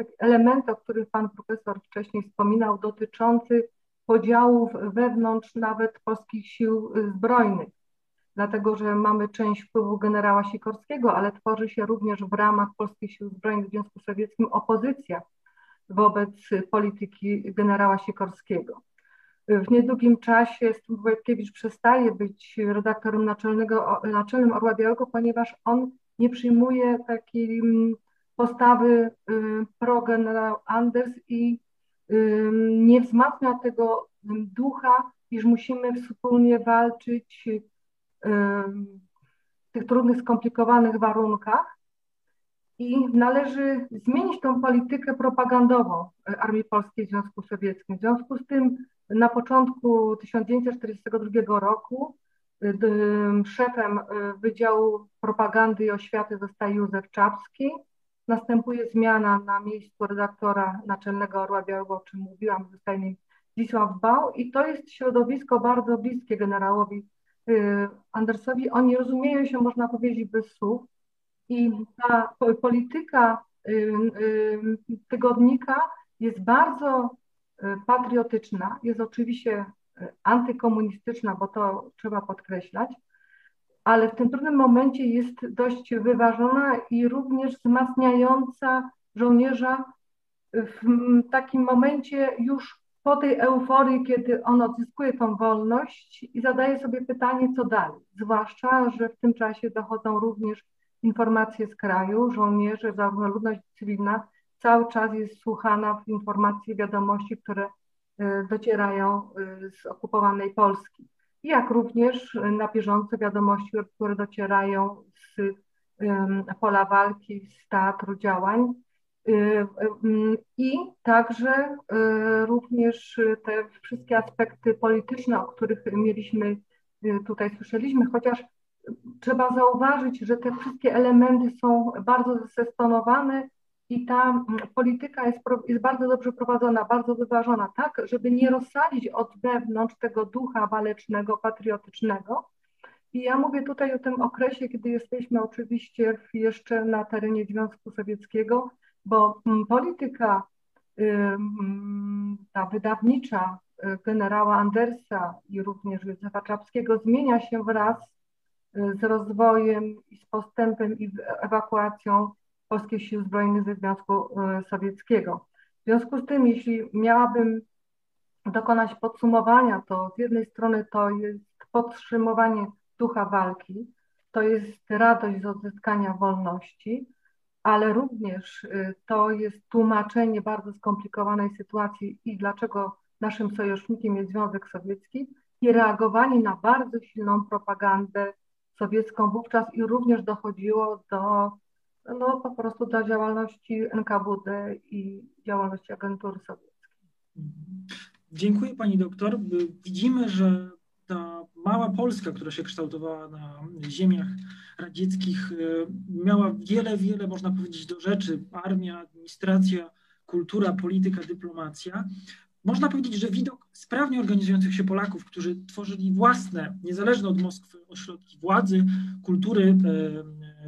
y, elementy, o których pan profesor wcześniej wspominał, dotyczących podziałów wewnątrz nawet polskich sił zbrojnych, dlatego że mamy część wpływu generała Sikorskiego, ale tworzy się również w ramach polskich sił zbrojnych w Związku Sowieckim opozycja wobec polityki generała Sikorskiego. W niedługim czasie Wojtkiewicz przestaje być redaktorem naczelnego, naczelnym Orła Białego, ponieważ on nie przyjmuje takiej postawy y, pro-generał Anders i nie wzmacnia tego ducha, iż musimy wspólnie walczyć w tych trudnych, skomplikowanych warunkach. I należy zmienić tą politykę propagandową Armii Polskiej w Związku Sowieckim. W związku z tym na początku 1942 roku szefem y, Wydziału Propagandy i Oświaty zostaje Józef Czapski, Następuje zmiana na miejscu redaktora naczelnego Orła Białego, o czym mówiłam, zostaje nim Zisław Bał. I to jest środowisko bardzo bliskie generałowi y, Andersowi. Oni rozumieją się, można powiedzieć, bez słów. I ta polityka y, y, tygodnika jest bardzo patriotyczna, jest oczywiście antykomunistyczna, bo to trzeba podkreślać, ale w tym trudnym momencie jest dość wyważona i również wzmacniająca żołnierza w takim momencie już po tej euforii, kiedy on odzyskuje tą wolność i zadaje sobie pytanie, co dalej. Zwłaszcza, że w tym czasie dochodzą również informacje z kraju, żołnierze, zarówno ludność cywilna cały czas jest słuchana w informacji, wiadomości, które e, docierają e, z okupowanej Polski jak również na bieżąco wiadomości, które docierają z pola walki, z teatru działań. I także y, również te wszystkie aspekty polityczne, o których mieliśmy y, tutaj słyszeliśmy, chociaż trzeba zauważyć, że te wszystkie elementy są bardzo zestonowane i ta mm, polityka jest, jest bardzo dobrze prowadzona, bardzo wyważona, tak, żeby nie rozsadzić od wewnątrz tego ducha walecznego, patriotycznego. I ja mówię tutaj o tym okresie, kiedy jesteśmy oczywiście jeszcze na terenie Związku Sowieckiego, bo mm, polityka ta wydawnicza y, generała Andersa i również Józefa Czapskiego zmienia się wraz y, z rozwojem i z postępem i ewakuacją Polskich Sił Zbrojnych ze Związku e, Sowieckiego. W związku z tym, jeśli miałabym dokonać podsumowania, to z jednej strony to jest podtrzymywanie ducha walki, to jest radość z odzyskania wolności, ale również e, to jest tłumaczenie bardzo skomplikowanej sytuacji i dlaczego naszym sojusznikiem jest Związek Sowiecki i reagowanie na bardzo silną propagandę sowiecką wówczas i również dochodziło do no po prostu do działalności NKWD i działalności agentury sowieckiej. Dziękuję Pani doktor. Widzimy, że ta mała Polska, która się kształtowała na ziemiach radzieckich, miała wiele, wiele, można powiedzieć, do rzeczy. Armia, administracja, kultura, polityka, dyplomacja. Można powiedzieć, że widok sprawnie organizujących się Polaków, którzy tworzyli własne, niezależne od Moskwy ośrodki władzy, kultury,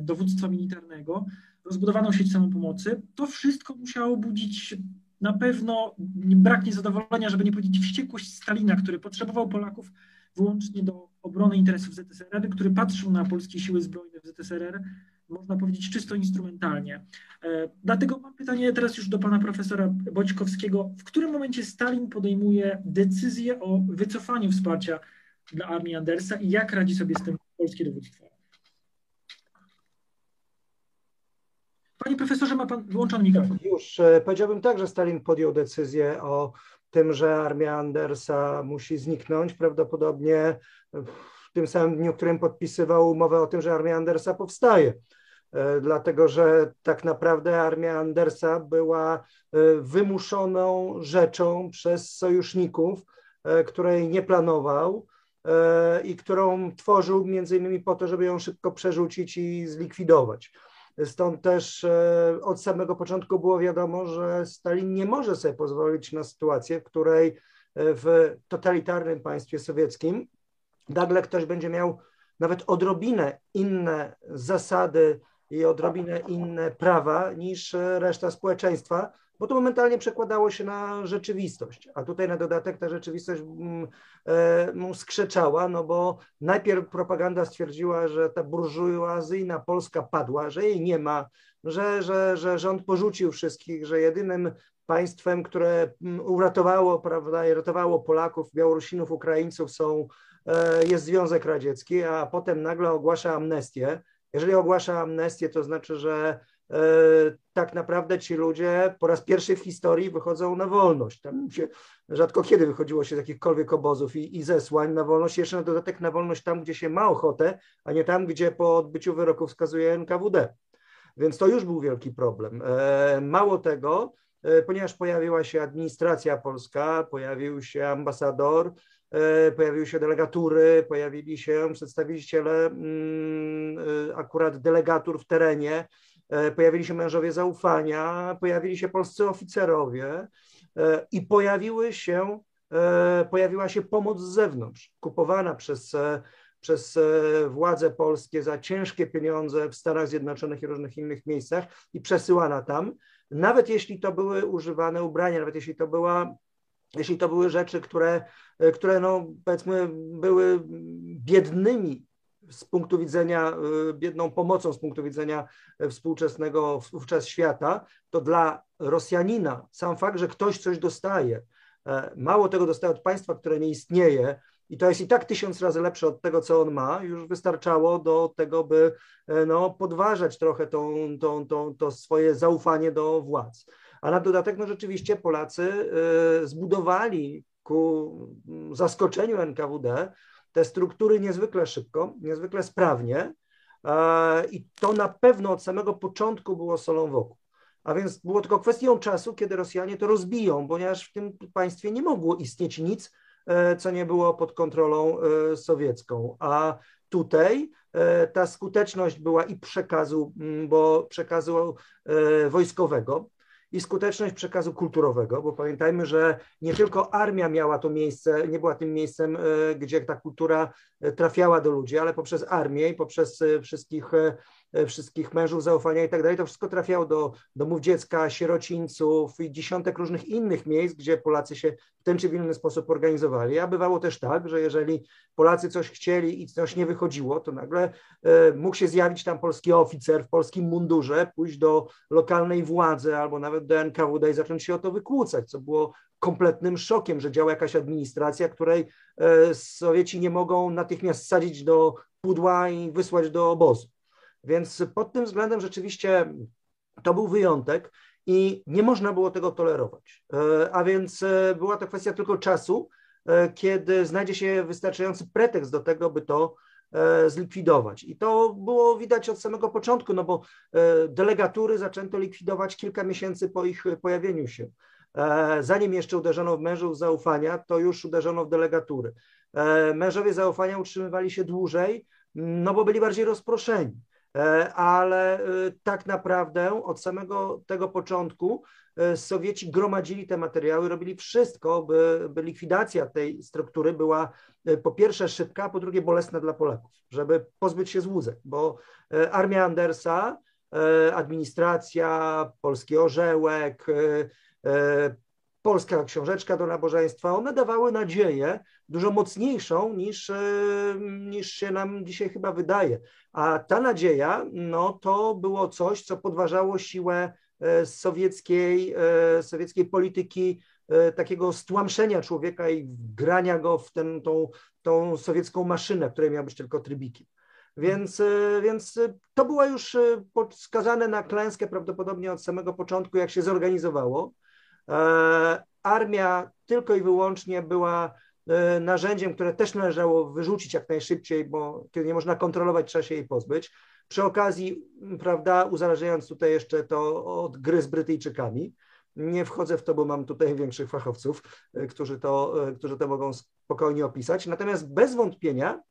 dowództwa militarnego, rozbudowaną sieć samopomocy, to wszystko musiało budzić na pewno brak niezadowolenia, żeby nie powiedzieć wściekłość Stalina, który potrzebował Polaków wyłącznie do obrony interesów ZSRR, który patrzył na polskie siły zbrojne w ZSRR, można powiedzieć, czysto instrumentalnie. E, dlatego mam pytanie teraz już do pana profesora Boćkowskiego. W którym momencie Stalin podejmuje decyzję o wycofaniu wsparcia dla armii Andersa i jak radzi sobie z tym polskie dowództwo? Panie profesorze, ma pan wyłączony mikrofon. Już e, powiedziałbym tak, że Stalin podjął decyzję o tym, że armia Andersa musi zniknąć. Prawdopodobnie w tym samym dniu, w którym podpisywał umowę o tym, że armia Andersa powstaje. E, dlatego że tak naprawdę armia Andersa była e, wymuszoną rzeczą przez sojuszników, której nie planował i którą tworzył między innymi po to, żeby ją szybko przerzucić i zlikwidować. Stąd też e, od samego początku było wiadomo, że Stalin nie może sobie pozwolić na sytuację, w której e, w totalitarnym państwie sowieckim nagle ktoś będzie miał nawet odrobinę inne zasady i odrobinę inne prawa niż reszta społeczeństwa, bo to momentalnie przekładało się na rzeczywistość, a tutaj na dodatek ta rzeczywistość mm, e, skrzeczała, no bo najpierw propaganda stwierdziła, że ta burżuazyjna Polska padła, że jej nie ma, że, że, że rząd porzucił wszystkich, że jedynym państwem, które mm, uratowało, prawda, i ratowało Polaków, Białorusinów, Ukraińców są, e, jest Związek Radziecki, a potem nagle ogłasza amnestię. Jeżeli ogłasza amnestię, to znaczy, że tak naprawdę ci ludzie po raz pierwszy w historii wychodzą na wolność. Tam się rzadko kiedy wychodziło się z jakichkolwiek obozów i, i zesłań na wolność, jeszcze na dodatek na wolność tam, gdzie się ma ochotę, a nie tam, gdzie po odbyciu wyroku wskazuje NKWD. Więc to już był wielki problem. E, mało tego, e, ponieważ pojawiła się administracja polska, pojawił się ambasador, pojawiły się delegatury, pojawili się przedstawiciele mm, akurat delegatur w terenie, E, pojawili się mężowie zaufania, pojawili się polscy oficerowie e, i pojawiły się, e, pojawiła się pomoc z zewnątrz, kupowana przez, przez władze polskie za ciężkie pieniądze w Stanach Zjednoczonych i różnych innych miejscach i przesyłana tam, nawet jeśli to były używane ubrania, nawet jeśli to była jeśli to były rzeczy, które, które no, powiedzmy były biednymi z punktu widzenia, y, biedną pomocą z punktu widzenia współczesnego wówczas świata, to dla Rosjanina sam fakt, że ktoś coś dostaje, e, mało tego dostaje od państwa, które nie istnieje, i to jest i tak tysiąc razy lepsze od tego, co on ma, już wystarczało do tego, by e, no, podważać trochę tą, tą, tą, to swoje zaufanie do władz. A na dodatek, no rzeczywiście Polacy e, zbudowali ku zaskoczeniu NKWD te struktury niezwykle szybko, niezwykle sprawnie e, i to na pewno od samego początku było solą wokół. A więc było tylko kwestią czasu, kiedy Rosjanie to rozbiją, ponieważ w tym państwie nie mogło istnieć nic, e, co nie było pod kontrolą e, sowiecką. A tutaj ta skuteczność była i przekazu, bo przekazu wojskowego, i skuteczność przekazu kulturowego, bo pamiętajmy, że nie tylko armia miała to miejsce, nie była tym miejscem, e, gdzie ta kultura e, trafiała do ludzi, ale poprzez armię i poprzez e, wszystkich wszystkich mężów zaufania i tak dalej, to wszystko trafiało do domów dziecka, sierocińców i dziesiątek różnych innych miejsc, gdzie Polacy się w ten czy w inny sposób organizowali. A bywało też tak, że jeżeli Polacy coś chcieli i coś nie wychodziło, to nagle e, mógł się zjawić tam polski oficer w polskim mundurze, pójść do lokalnej władzy albo nawet do NKWD i zacząć się o to wykłócać, co było kompletnym szokiem, że działa jakaś administracja, której e, Sowieci nie mogą natychmiast sadzić do pudła i wysłać do obozu. Więc pod tym względem rzeczywiście to był wyjątek i nie można było tego tolerować. E, a więc e, była to kwestia tylko czasu, e, kiedy znajdzie się wystarczający pretekst do tego, by to zlikwidować. I to było widać od samego początku, no bo delegatury zaczęto likwidować kilka miesięcy po ich pojawieniu się. Zanim jeszcze uderzono w mężów zaufania, to już uderzono w delegatury. Mężowie zaufania utrzymywali się dłużej, no bo byli bardziej rozproszeni. E, ale e, tak naprawdę od samego tego początku e, Sowieci gromadzili te materiały, robili wszystko, by, by likwidacja tej struktury była po pierwsze szybka, a po drugie bolesna dla Polaków, żeby pozbyć się złudzeń, bo armia Andersa administracja, polski orzełek, polska książeczka do nabożeństwa, one dawały nadzieję dużo mocniejszą niż, niż się nam dzisiaj chyba wydaje. A ta nadzieja, no to było coś, co podważało siłę sowieckiej, sowieckiej polityki E, takiego stłamszenia człowieka i grania go w ten, tą, tą sowiecką maszynę, której miał być tylko trybikiem. Więc, e, więc to było już e, skazane na klęskę prawdopodobnie od samego początku, jak się zorganizowało. Armia tylko i wyłącznie była narzędziem, które też należało wyrzucić jak najszybciej, bo kiedy nie można kontrolować, trzeba się jej pozbyć. Przy okazji, prawda, uzależniając tutaj jeszcze to od gry z Brytyjczykami. Nie wchodzę w to, bo mam tutaj <laughs> większych fachowców, e, którzy to, e, którzy to mogą spokojnie opisać. Natomiast bez wątpienia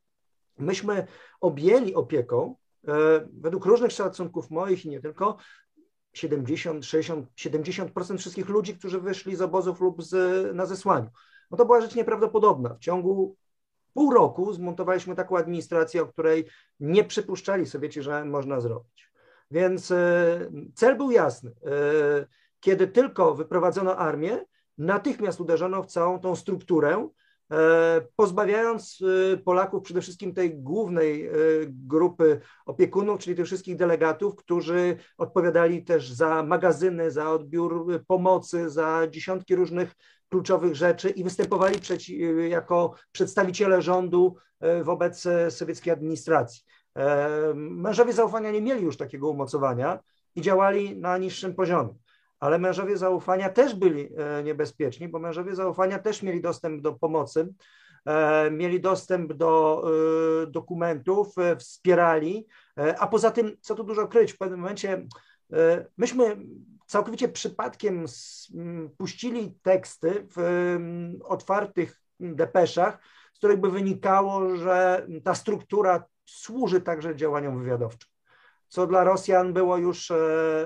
myśmy objęli opieką, e, według różnych szacunków moich i nie tylko, 70, 60, 70% wszystkich ludzi, którzy wyszli z obozów lub z, na zesłaniu. No to była rzecz nieprawdopodobna. W ciągu pół roku zmontowaliśmy taką administrację, o której nie przypuszczali Sowieci, że można zrobić. Więc cel był jasny kiedy tylko wyprowadzono armię, natychmiast uderzono w całą tą strukturę, e, pozbawiając e, Polaków przede wszystkim tej głównej e, grupy opiekunów, czyli tych wszystkich delegatów, którzy odpowiadali też za magazyny, za odbiór pomocy, za dziesiątki różnych kluczowych rzeczy i występowali jako przedstawiciele rządu wobec sowieckiej administracji. Mężowie zaufania nie mieli już takiego umocowania i działali na niższym poziomie ale mężowie zaufania też byli e, niebezpieczni, bo mężowie zaufania też mieli dostęp do pomocy, e, mieli dostęp do e, dokumentów, wspierali, a poza tym, co tu dużo kryć, w pewnym momencie myśmy całkowicie przypadkiem puścili teksty w otwartych depeszach, z których by wynikało, że ta struktura służy także działaniom wywiadowczym co dla Rosjan było już e,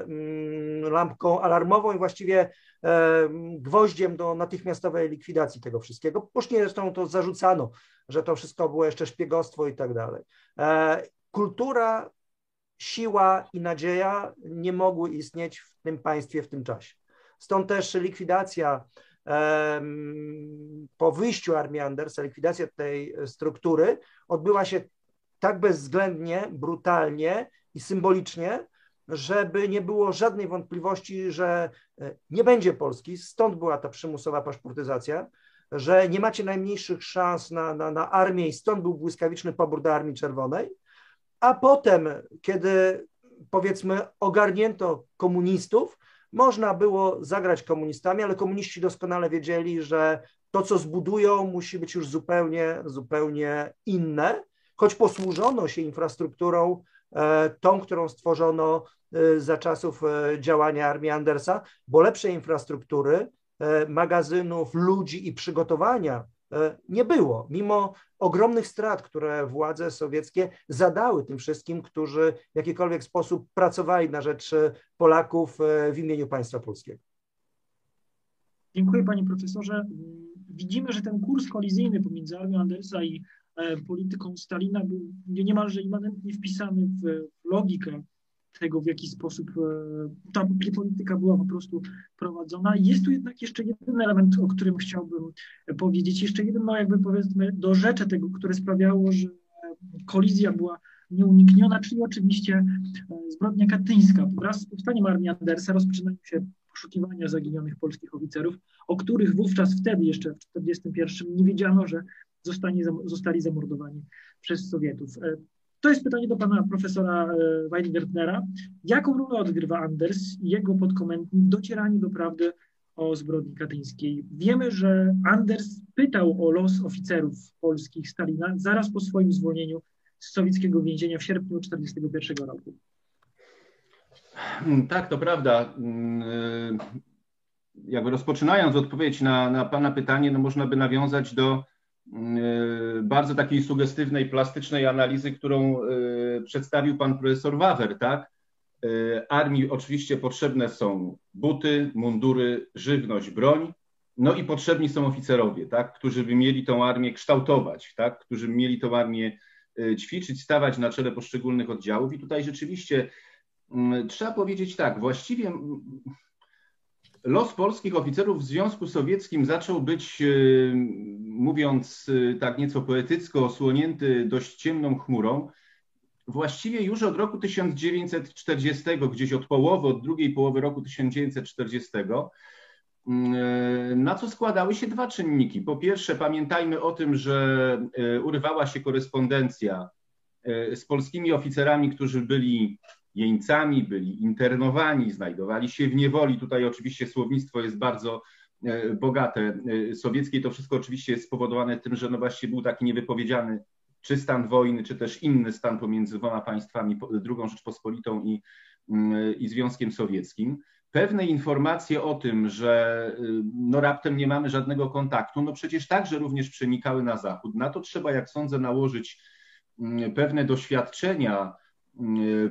mm, lampką alarmową i właściwie e, gwoździem do natychmiastowej likwidacji tego wszystkiego. Później zresztą to zarzucano, że to wszystko było jeszcze szpiegostwo i tak dalej. E, kultura, siła i nadzieja nie mogły istnieć w tym państwie w tym czasie. Stąd też likwidacja po wyjściu armii Andersa, likwidacja tej struktury odbyła się tak bezwzględnie, brutalnie i symbolicznie, żeby nie było żadnej wątpliwości, że e, nie będzie Polski, stąd była ta przymusowa paszportyzacja, że nie macie najmniejszych szans na, na, na armię i stąd był błyskawiczny pobór do Armii Czerwonej, a potem, kiedy powiedzmy ogarnięto komunistów, można było zagrać komunistami, ale komuniści doskonale wiedzieli, że to, co zbudują, musi być już zupełnie, zupełnie inne, choć posłużono się infrastrukturą tą, którą stworzono e, za czasów e, działania armii Andersa, bo lepszej infrastruktury, magazynów, ludzi i przygotowania nie było, mimo ogromnych strat, które władze sowieckie zadały tym wszystkim, którzy w jakikolwiek sposób pracowali na rzecz Polaków w imieniu państwa polskiego. Dziękuję panie profesorze. Widzimy, że ten kurs kolizyjny pomiędzy armią Andersa i E, polityką Stalina był niemalże immanentnie wpisany w logikę tego, w jaki sposób e, ta polityka była po prostu prowadzona. Jest tu jednak jeszcze jeden element, o którym chciałbym powiedzieć, jeszcze jeden, no jakby powiedzmy, do rzeczy tego, które sprawiało, że kolizja była nieunikniona, czyli oczywiście e, zbrodnia katyńska. Wraz z powstaniem armii Andersa rozpoczynają się poszukiwania zaginionych polskich oficerów, o których wówczas wtedy jeszcze w 1941 nie wiedziano, że zostanie, zostali zamordowani przez Sowietów. E, to jest pytanie do pana profesora e, Weingartnera. Jaką rolę odgrywa Anders i jego podkomendnik w docieraniu do prawdy o zbrodni katyńskiej? Wiemy, że Anders pytał o los oficerów polskich Stalina zaraz po swoim zwolnieniu z sowieckiego więzienia w sierpniu 1941 roku. Tak, to prawda. Mm, e, jakby rozpoczynając odpowiedź na, na Pana pytanie, no można by nawiązać do bardzo takiej sugestywnej, plastycznej analizy, którą e, przedstawił pan profesor Wawer, tak? E, armii oczywiście potrzebne są buty, mundury, żywność, broń, no i potrzebni są oficerowie, tak? Którzy by mieli tą armię kształtować, tak? Którzy by mieli tą armię ćwiczyć, stawać na czele poszczególnych oddziałów i tutaj rzeczywiście mm, trzeba powiedzieć tak, właściwie los polskich oficerów w Związku Sowieckim zaczął być, mówiąc tak nieco poetycko, osłonięty dość ciemną chmurą właściwie już od roku 1940, gdzieś od połowy, od drugiej połowy roku 1940, mm, na co składały się dwa czynniki. Po pierwsze, pamiętajmy o tym, że urywała się korespondencja z polskimi oficerami, którzy byli jeńcami, byli internowani, znajdowali się w niewoli. Tutaj oczywiście słownictwo jest bardzo e, bogate sowieckie i to wszystko oczywiście jest spowodowane tym, że no właśnie był taki niewypowiedziany czy stan wojny, czy też inny stan pomiędzy dwoma państwami, drugą Rzeczpospolitą i, mm, i Związkiem Sowieckim. Pewne informacje o tym, że y, no raptem nie mamy żadnego kontaktu, no przecież także również przenikały na zachód. Na to trzeba, jak sądzę, nałożyć mm, pewne doświadczenia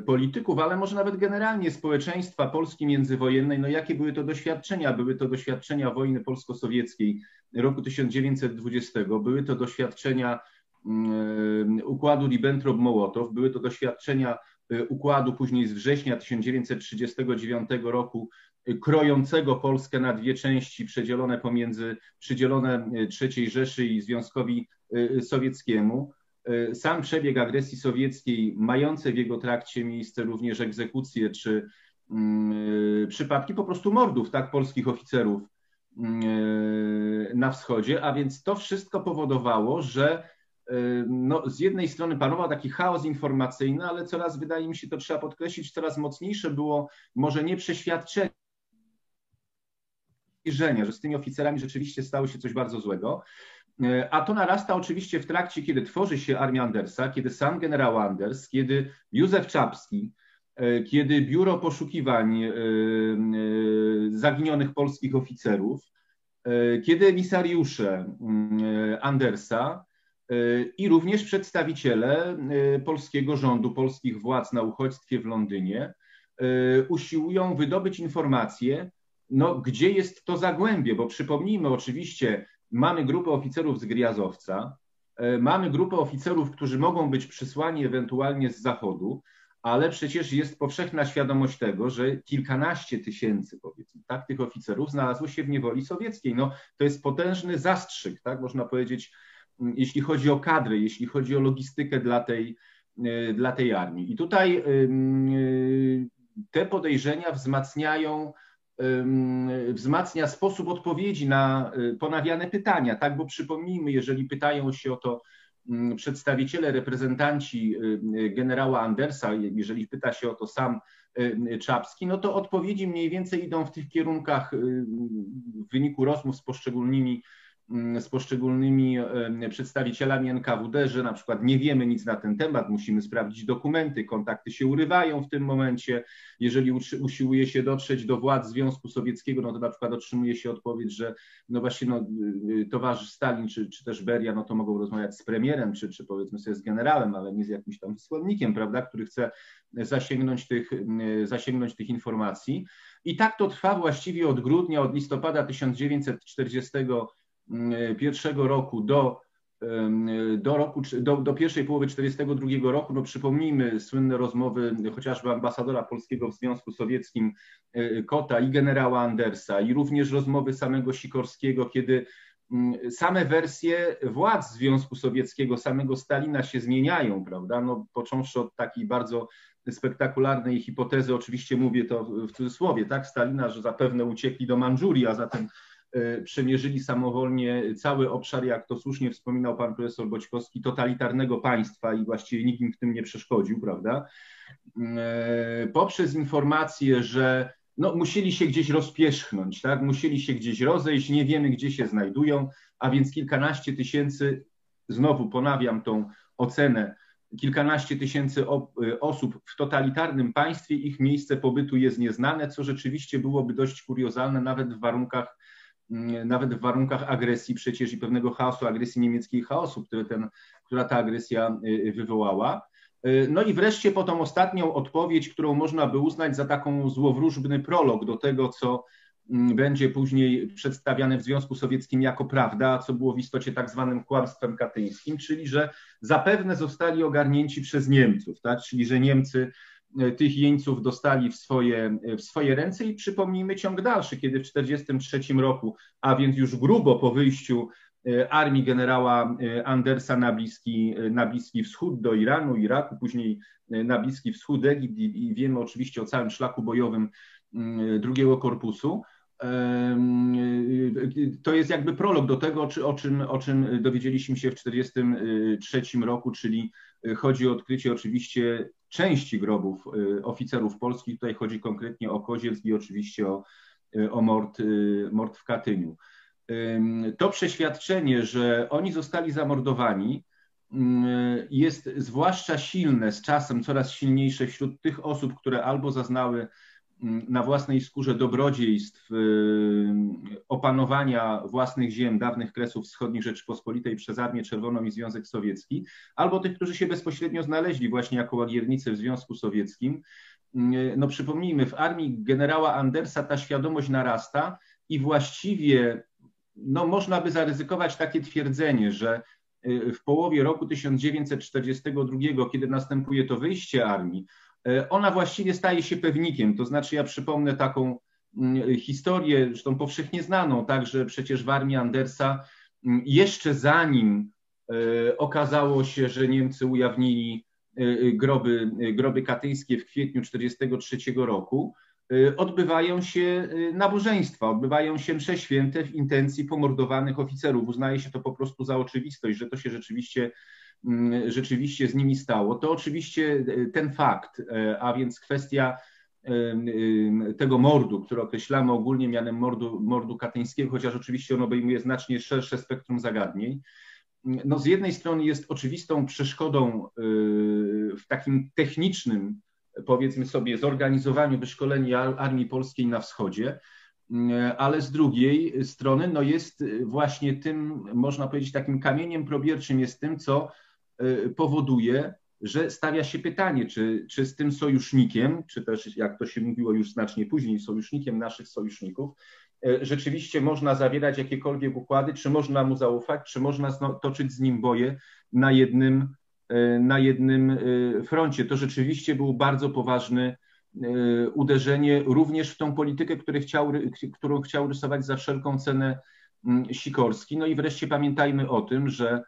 polityków, ale może nawet generalnie społeczeństwa Polski międzywojennej. No jakie były to doświadczenia? Były to doświadczenia wojny polsko-sowieckiej roku 1920, były to doświadczenia Mm, układu Ribbentrop-Mołotow. Były to doświadczenia y, układu później z września 1939 roku, y, krojącego Polskę na dwie części, przedzielone pomiędzy, przydzielone y, III Rzeszy i Związkowi Sowieckiemu. Sam przebieg agresji sowieckiej, mające w jego trakcie miejsce również egzekucje czy mm, przypadki po prostu mordów tak polskich oficerów mm, na wschodzie, a więc to wszystko powodowało, że no, z jednej strony panował taki chaos informacyjny, ale coraz, wydaje mi się, to trzeba podkreślić, coraz mocniejsze było może nie przeświadczenie, że z tymi oficerami rzeczywiście stało się coś bardzo złego. E, a to narasta oczywiście w trakcie, kiedy tworzy się armia Andersa, kiedy sam generał Anders, kiedy Józef Czapski, e, kiedy biuro poszukiwań e, zaginionych polskich oficerów, kiedy emisariusze Andersa i również przedstawiciele polskiego rządu, polskich władz na uchodźstwie w Londynie usiłują wydobyć informacje, no, gdzie jest to zagłębie, bo przypomnijmy oczywiście, mamy grupę oficerów z Griazowca, y, mamy grupę oficerów, którzy mogą być przysłani ewentualnie z zachodu, ale przecież jest powszechna świadomość tego, że kilkanaście tysięcy, powiedzmy, tak, tych oficerów znalazło się w niewoli sowieckiej. No, to jest potężny zastrzyk, tak, można powiedzieć, jeśli chodzi o kadry, jeśli chodzi o logistykę dla tej, e, dla tej armii. I tutaj e, te podejrzenia wzmacniają, wzmacnia sposób odpowiedzi na e, ponawiane pytania, tak? Bo przypomnijmy, jeżeli pytają się o to przedstawiciele, reprezentanci generała Andersa, jeżeli pyta się o to sam Czapski, no to odpowiedzi mniej więcej idą w tych kierunkach w wyniku rozmów z poszczególnymi Mm, z poszczególnymi przedstawicielami NKWD, że na przykład nie wiemy nic na ten temat, musimy sprawdzić dokumenty, kontakty się urywają w tym momencie. Jeżeli usiłuje się dotrzeć do władz Związku Sowieckiego, no to na przykład otrzymuje się odpowiedź, że no właśnie no, y, y, towarzysz Stalin czy, czy też Beria, no to mogą rozmawiać z premierem, czy, czy powiedzmy sobie z generałem, ale nie z jakimś tam wysłannikiem, prawda, który chce zasięgnąć tych, y, zasięgnąć tych informacji. I tak to trwa właściwie od grudnia, od listopada 1940 pierwszego roku do, do, roku, do, do pierwszej połowy 1942 roku, no przypomnijmy słynne rozmowy chociażby ambasadora polskiego w Związku Sowieckim e, Kota i generała Andersa i również rozmowy samego Sikorskiego, kiedy same wersje władz Związku Sowieckiego, samego Stalina się zmieniają, prawda? No, począwszy od takiej bardzo spektakularnej hipotezy, oczywiście mówię to w cudzysłowie, tak, Stalina, że zapewne uciekli do Mandżurii, a zatem przemierzyli samowolnie cały obszar, jak to słusznie wspominał pan profesor Boćkowski, totalitarnego państwa i właściwie nikt im w tym nie przeszkodził, prawda? E, poprzez informację, że no, musieli się gdzieś rozpierzchnąć, tak? musieli się gdzieś rozejść, nie wiemy, gdzie się znajdują, a więc kilkanaście tysięcy, znowu ponawiam tą ocenę, kilkanaście tysięcy osób w totalitarnym państwie, ich miejsce pobytu jest nieznane, co rzeczywiście byłoby dość kuriozalne nawet w warunkach Mm, nawet w warunkach agresji przecież i pewnego chaosu, agresji niemieckiej chaosu, który ten, która ta agresja y, wywołała. Y, no i wreszcie po tą ostatnią odpowiedź, którą można by uznać za taką złowróżbny prolog do tego, co mm, będzie później przedstawiane w Związku Sowieckim jako prawda, co było w istocie tak zwanym kłamstwem katyńskim, czyli że zapewne zostali ogarnięci przez Niemców, tak? czyli że Niemcy tych jeńców dostali w swoje, w swoje ręce i przypomnijmy ciąg dalszy, kiedy w 1943 roku, a więc już grubo po wyjściu armii generała Andersa na Bliski, na Bliski Wschód do Iranu, Iraku, później na Bliski Wschód, Egipt i, i wiemy oczywiście o całym szlaku bojowym drugiego korpusu. To jest jakby prolog do tego, o czym, o czym dowiedzieliśmy się w 1943 roku, czyli chodzi o odkrycie oczywiście części grobów oficerów polskich. Tutaj chodzi konkretnie o Kozielsk i oczywiście o, o mord, mord w Katyniu. To przeświadczenie, że oni zostali zamordowani, jest zwłaszcza silne, z czasem coraz silniejsze wśród tych osób, które albo zaznały na własnej skórze dobrodziejstw y, opanowania własnych ziem dawnych Kresów Wschodnich Rzeczypospolitej przez Armię Czerwoną i Związek Sowiecki, albo tych, którzy się bezpośrednio znaleźli właśnie jako łagiernicy w Związku Sowieckim. No przypomnijmy, w armii generała Andersa ta świadomość narasta i właściwie no, można by zaryzykować takie twierdzenie, że y, w połowie roku 1942, kiedy następuje to wyjście armii, ona właściwie staje się pewnikiem. To znaczy, ja przypomnę taką mm, historię, zresztą powszechnie znaną, także przecież w armii Andersa, mm, jeszcze zanim e, okazało się, że Niemcy ujawnili e, groby, groby katyńskie w kwietniu 1943 roku, odbywają się nabożeństwa, odbywają się msze święte w intencji pomordowanych oficerów. Uznaje się to po prostu za oczywistość, że to się rzeczywiście rzeczywiście z nimi stało, to oczywiście e, ten fakt, e, a więc kwestia e, tego mordu, który określamy ogólnie mianem mordu, mordu katyńskiego, chociaż oczywiście on obejmuje znacznie szersze spektrum zagadnień, no z jednej strony jest oczywistą przeszkodą w takim technicznym, powiedzmy sobie, zorganizowaniu wyszkolenia armii polskiej na wschodzie, ale z drugiej strony no jest właśnie tym, można powiedzieć, takim kamieniem probierczym jest tym, co powoduje, że stawia się pytanie, czy, czy z tym sojusznikiem, czy też jak to się mówiło już znacznie później, sojusznikiem naszych sojuszników, y, rzeczywiście można zawierać jakiekolwiek układy, czy można mu zaufać, czy można toczyć z nim boje na jednym, y, na jednym froncie. To rzeczywiście był bardzo poważny uderzenie również w tą politykę, chciał, którą chciał rysować za wszelką cenę mm, Sikorski. No i wreszcie pamiętajmy o tym, że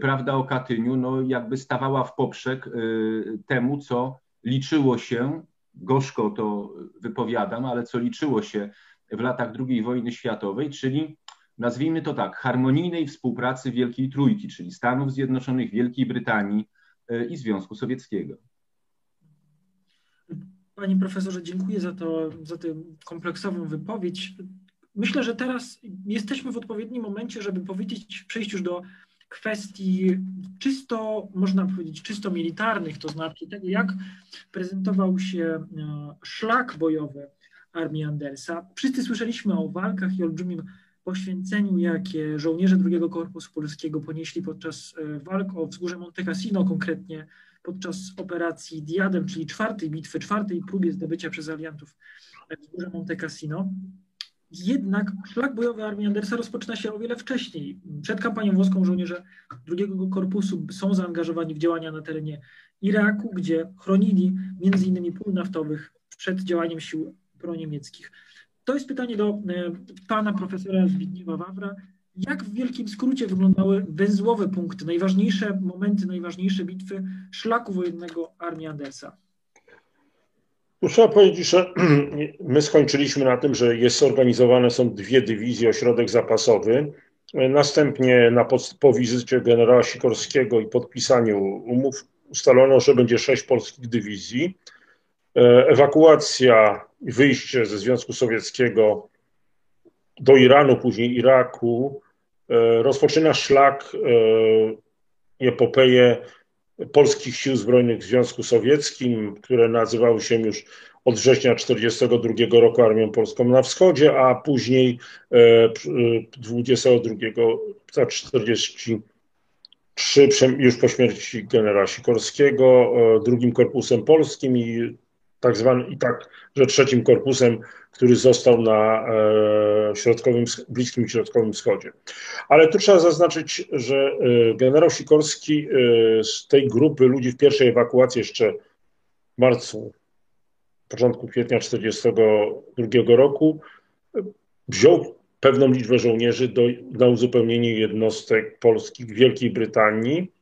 prawda o Katyniu no jakby stawała w poprzek y, temu, co liczyło się, gorzko to wypowiadam, ale co liczyło się w latach II wojny światowej, czyli nazwijmy to tak, harmonijnej współpracy Wielkiej Trójki, czyli Stanów Zjednoczonych, Wielkiej Brytanii y, i Związku Sowieckiego. Panie profesorze, dziękuję za, to, za tę kompleksową wypowiedź. Myślę, że teraz jesteśmy w odpowiednim momencie, żeby powiedzieć, przejść już do kwestii czysto, można powiedzieć, czysto militarnych, to znaczy tego, jak prezentował się e, szlak bojowy armii Andersa. Wszyscy słyszeliśmy o walkach i olbrzymim poświęceniu, jakie żołnierze II Korpusu Polskiego ponieśli podczas e, walk o wzgórze Monte Cassino, konkretnie podczas operacji Diadem, czyli czwartej bitwy, czwartej próbie zdobycia przez aliantów wzgórza Monte Cassino. Jednak szlak bojowy armii Andersa rozpoczyna się o wiele wcześniej. Przed kampanią włoską żołnierze drugiego korpusu są zaangażowani w działania na terenie Iraku, gdzie chronili między innymi pól naftowych przed działaniem sił proniemieckich. To jest pytanie do e, pana profesora Zbigniewa Wawra. Jak w wielkim skrócie wyglądały węzłowe punkty, najważniejsze momenty, najważniejsze bitwy szlaku wojennego armii Andersa? Tu trzeba powiedzieć, że <clears throat> my skończyliśmy na tym, że jest zorganizowane są dwie dywizje, ośrodek zapasowy. Następnie na, po wizycie generała Sikorskiego i podpisaniu umów ustalono, że będzie sześć polskich dywizji. E, ewakuacja i wyjście ze Związku Sowieckiego do Iranu, później Iraku e, rozpoczyna szlak e, epopeję polskich sił zbrojnych w Związku Sowieckim, które nazywały się już od września 1942 roku Armią Polską na Wschodzie, a później 22 lipca 1943 już po śmierci generała Sikorskiego, e, drugim korpusem polskim i tak zwany, i tak, że trzecim korpusem, który został na e, środkowym, bliskim środkowym wschodzie. Ale tu trzeba zaznaczyć, że e, generał Sikorski e, z tej grupy ludzi w pierwszej ewakuacji jeszcze w marcu, początku kwietnia 1942 roku wziął pewną liczbę żołnierzy do, na uzupełnienie jednostek polskich w Wielkiej Brytanii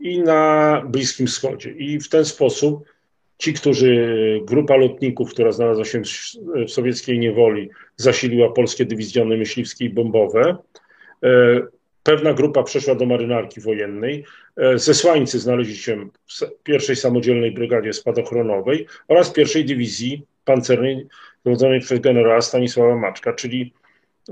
i na Bliskim Wschodzie. I w ten sposób ci, którzy, grupa lotników, która znalazła się w sowieckiej niewoli, zasiliła polskie dywizjony myśliwskie i bombowe, e, pewna grupa przeszła do marynarki wojennej, e, zesłańcy znaleźli się w pierwszej samodzielnej brygadzie spadochronowej oraz pierwszej dywizji pancernej dowodzonej przez generała Stanisława Maczka, czyli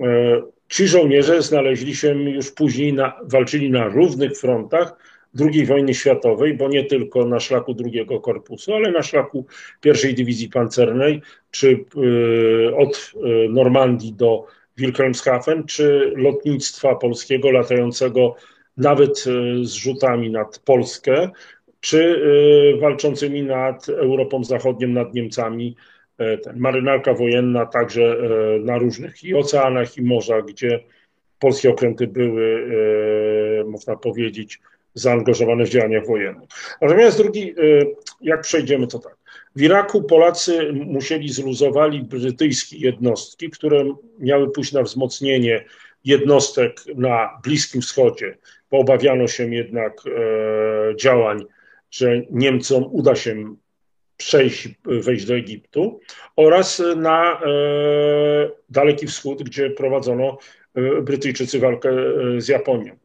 e, ci żołnierze znaleźli się już później, na, walczyli na równych frontach II wojny światowej, bo nie tylko na szlaku drugiego korpusu, ale na szlaku pierwszej dywizji pancernej, czy e, od Normandii do Wilhelmshaven, czy lotnictwa polskiego latającego nawet z rzutami nad Polskę, czy walczącymi nad Europą Zachodnią, nad Niemcami, E, marynarka wojenna także e, na różnych i oceanach, i morzach, gdzie polskie okręty były, e, można powiedzieć, zaangażowane w działania wojenne. Natomiast drugi, jak przejdziemy, to tak. W Iraku Polacy musieli zluzowali brytyjskie jednostki, które miały pójść na wzmocnienie jednostek na Bliskim Wschodzie, bo obawiano się jednak działań, że Niemcom uda się przejść, wejść do Egiptu oraz na e, Daleki Wschód, gdzie prowadzono e, Brytyjczycy walkę e, z Japonią.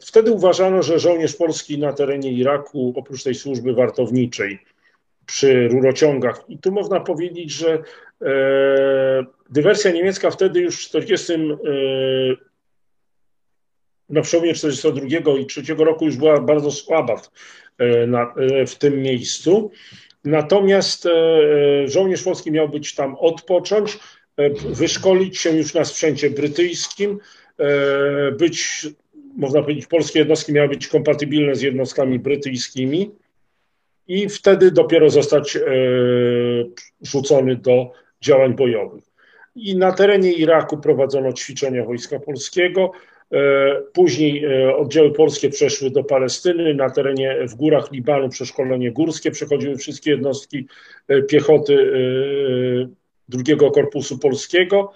Wtedy uważano, że żołnierz polski na terenie Iraku, oprócz tej służby wartowniczej przy rurociągach, i tu można powiedzieć, że dywersja niemiecka wtedy już w 40 na przełomie 42 i 3 roku już była bardzo słaba w, na, w tym miejscu. Natomiast e, e, żołnierz polski miał być tam odpocząć, e, wyszkolić się już na sprzęcie brytyjskim, być, można powiedzieć, polskie jednostki miały być kompatybilne z jednostkami brytyjskimi i wtedy dopiero zostać rzucony do działań bojowych. I na terenie Iraku prowadzono ćwiczenia Wojska Polskiego. E, później e, oddziały polskie przeszły do Palestyny, na terenie w górach Libanu przeszkolenie górskie przechodziły wszystkie jednostki e, piechoty drugiego korpusu polskiego.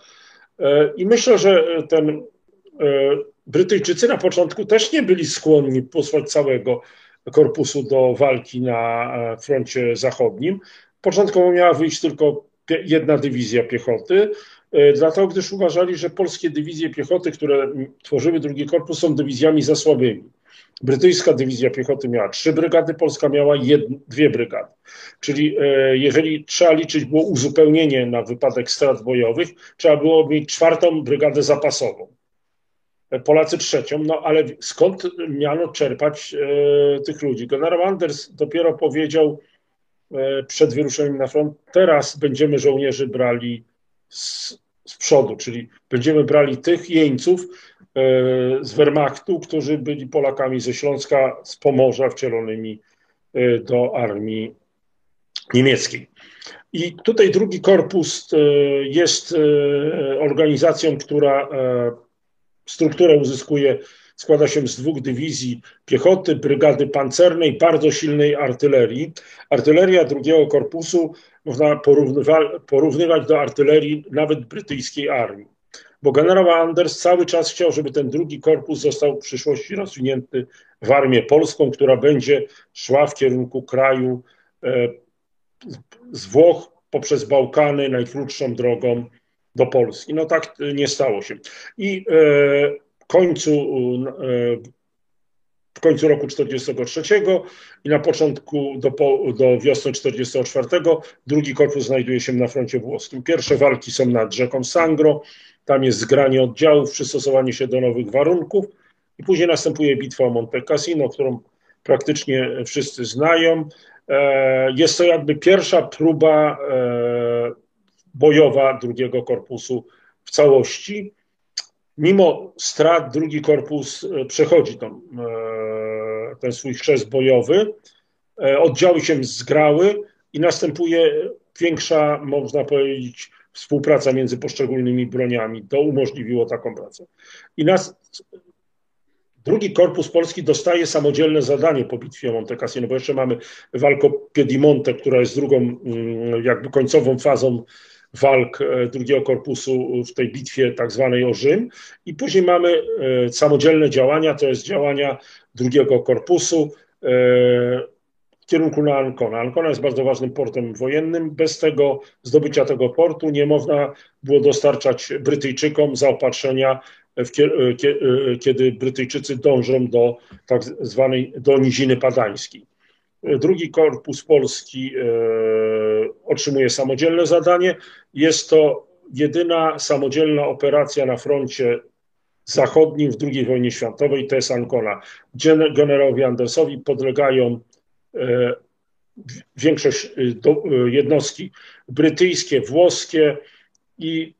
I myślę, że ten Brytyjczycy na początku też nie byli skłonni posłać całego korpusu do walki na froncie zachodnim. Początkowo miała wyjść tylko jedna dywizja piechoty, E, dlatego gdyż uważali, że polskie dywizje piechoty, które tworzyły drugi korpus, są dywizjami za słabymi. Brytyjska dywizja piechoty miała trzy brygady, Polska miała dwie brygady. Czyli e, jeżeli trzeba liczyć było uzupełnienie na wypadek strat bojowych, trzeba było mieć czwartą brygadę zapasową. E, Polacy trzecią, no ale skąd miano czerpać e, tych ludzi? Generał Anders dopiero powiedział e, przed wyruszeniem na front, teraz będziemy żołnierzy brali z, z przodu, czyli będziemy brali tych jeńców e, z Wehrmachtu, którzy byli Polakami ze Śląska, z Pomorza wcielonymi e, do armii niemieckiej. I tutaj drugi korpus e, jest organizacją, która strukturę uzyskuje składa się z dwóch dywizji piechoty, brygady pancernej, bardzo silnej artylerii. Artyleria drugiego korpusu można porównywać do artylerii nawet brytyjskiej armii. Bo generał Anders cały czas chciał, żeby ten drugi korpus został w przyszłości rozwinięty w armię polską, która będzie szła w kierunku kraju e, z Włoch poprzez Bałkany najkrótszą drogą do Polski. No tak nie stało się. I e, końcu, e, w końcu roku 1943 i na początku do, do wiosny 1944 drugi korpus znajduje się na froncie włoskim. Pierwsze walki są nad rzeką Sangro, tam jest zgranie oddziałów, przystosowanie się do nowych warunków i później następuje bitwa o Monte Cassino, którą praktycznie wszyscy znają. E, jest to jakby pierwsza próba bojowa drugiego korpusu w całości. Mimo strat drugi korpus e, przechodzi e, ten swój chrzest bojowy, e, oddziały się zgrały i następuje większa, można powiedzieć, współpraca między poszczególnymi broniami. To umożliwiło taką pracę. I nas Drugi Korpus Polski dostaje samodzielne zadanie po bitwie Monte Cassino, bo jeszcze mamy walkę Piedimonte, która jest drugą, mm, jakby końcową fazą walk e, drugiego korpusu w tej bitwie tak zwanej o Rzym. I później mamy e, samodzielne działania, to jest działania drugiego korpusu e, w kierunku na Ancona. Ancona jest bardzo ważnym portem wojennym. Bez tego zdobycia tego portu nie można było dostarczać Brytyjczykom zaopatrzenia, kiedy Brytyjczycy dążą do tak zwanej do Niziny Padańskiej. Drugi Korpus Polski e, otrzymuje samodzielne zadanie. Jest to jedyna samodzielna operacja na froncie zachodnim w II wojnie światowej, to jest Ancona. Generałowi Andersowi podlegają e, większość e, jednostki brytyjskie, włoskie i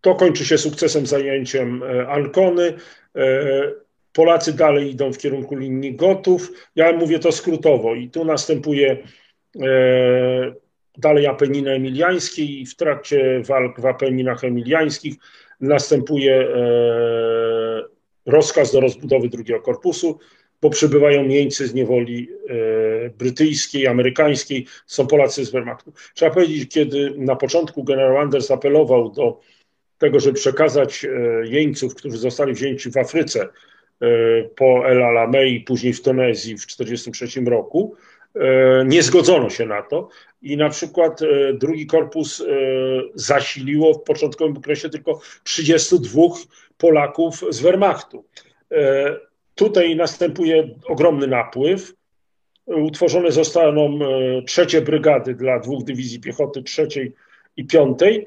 to kończy się sukcesem zajęciem Ancony. Polacy dalej idą w kierunku linii Gotów. Ja mówię to skrótowo i tu następuje e, dalej Apeniny Emiliańskie i w trakcie walk w Apeninach Emiliańskich następuje e, rozkaz do rozbudowy drugiego korpusu, bo przybywają jeńcy z niewoli e, brytyjskiej, amerykańskiej, są Polacy z Wehrmachtu. Trzeba powiedzieć, kiedy na początku generał Anders apelował do tego, żeby przekazać jeńców, którzy zostali wzięci w Afryce, E, po El Alamei później w Tunezji w 1943 roku. E, nie zgodzono się na to i na przykład e, drugi korpus zasiliło w początkowym okresie tylko 32 Polaków z Wehrmachtu. Tutaj następuje ogromny napływ. Utworzone zostaną trzecie brygady dla dwóch dywizji piechoty, trzeciej i piątej.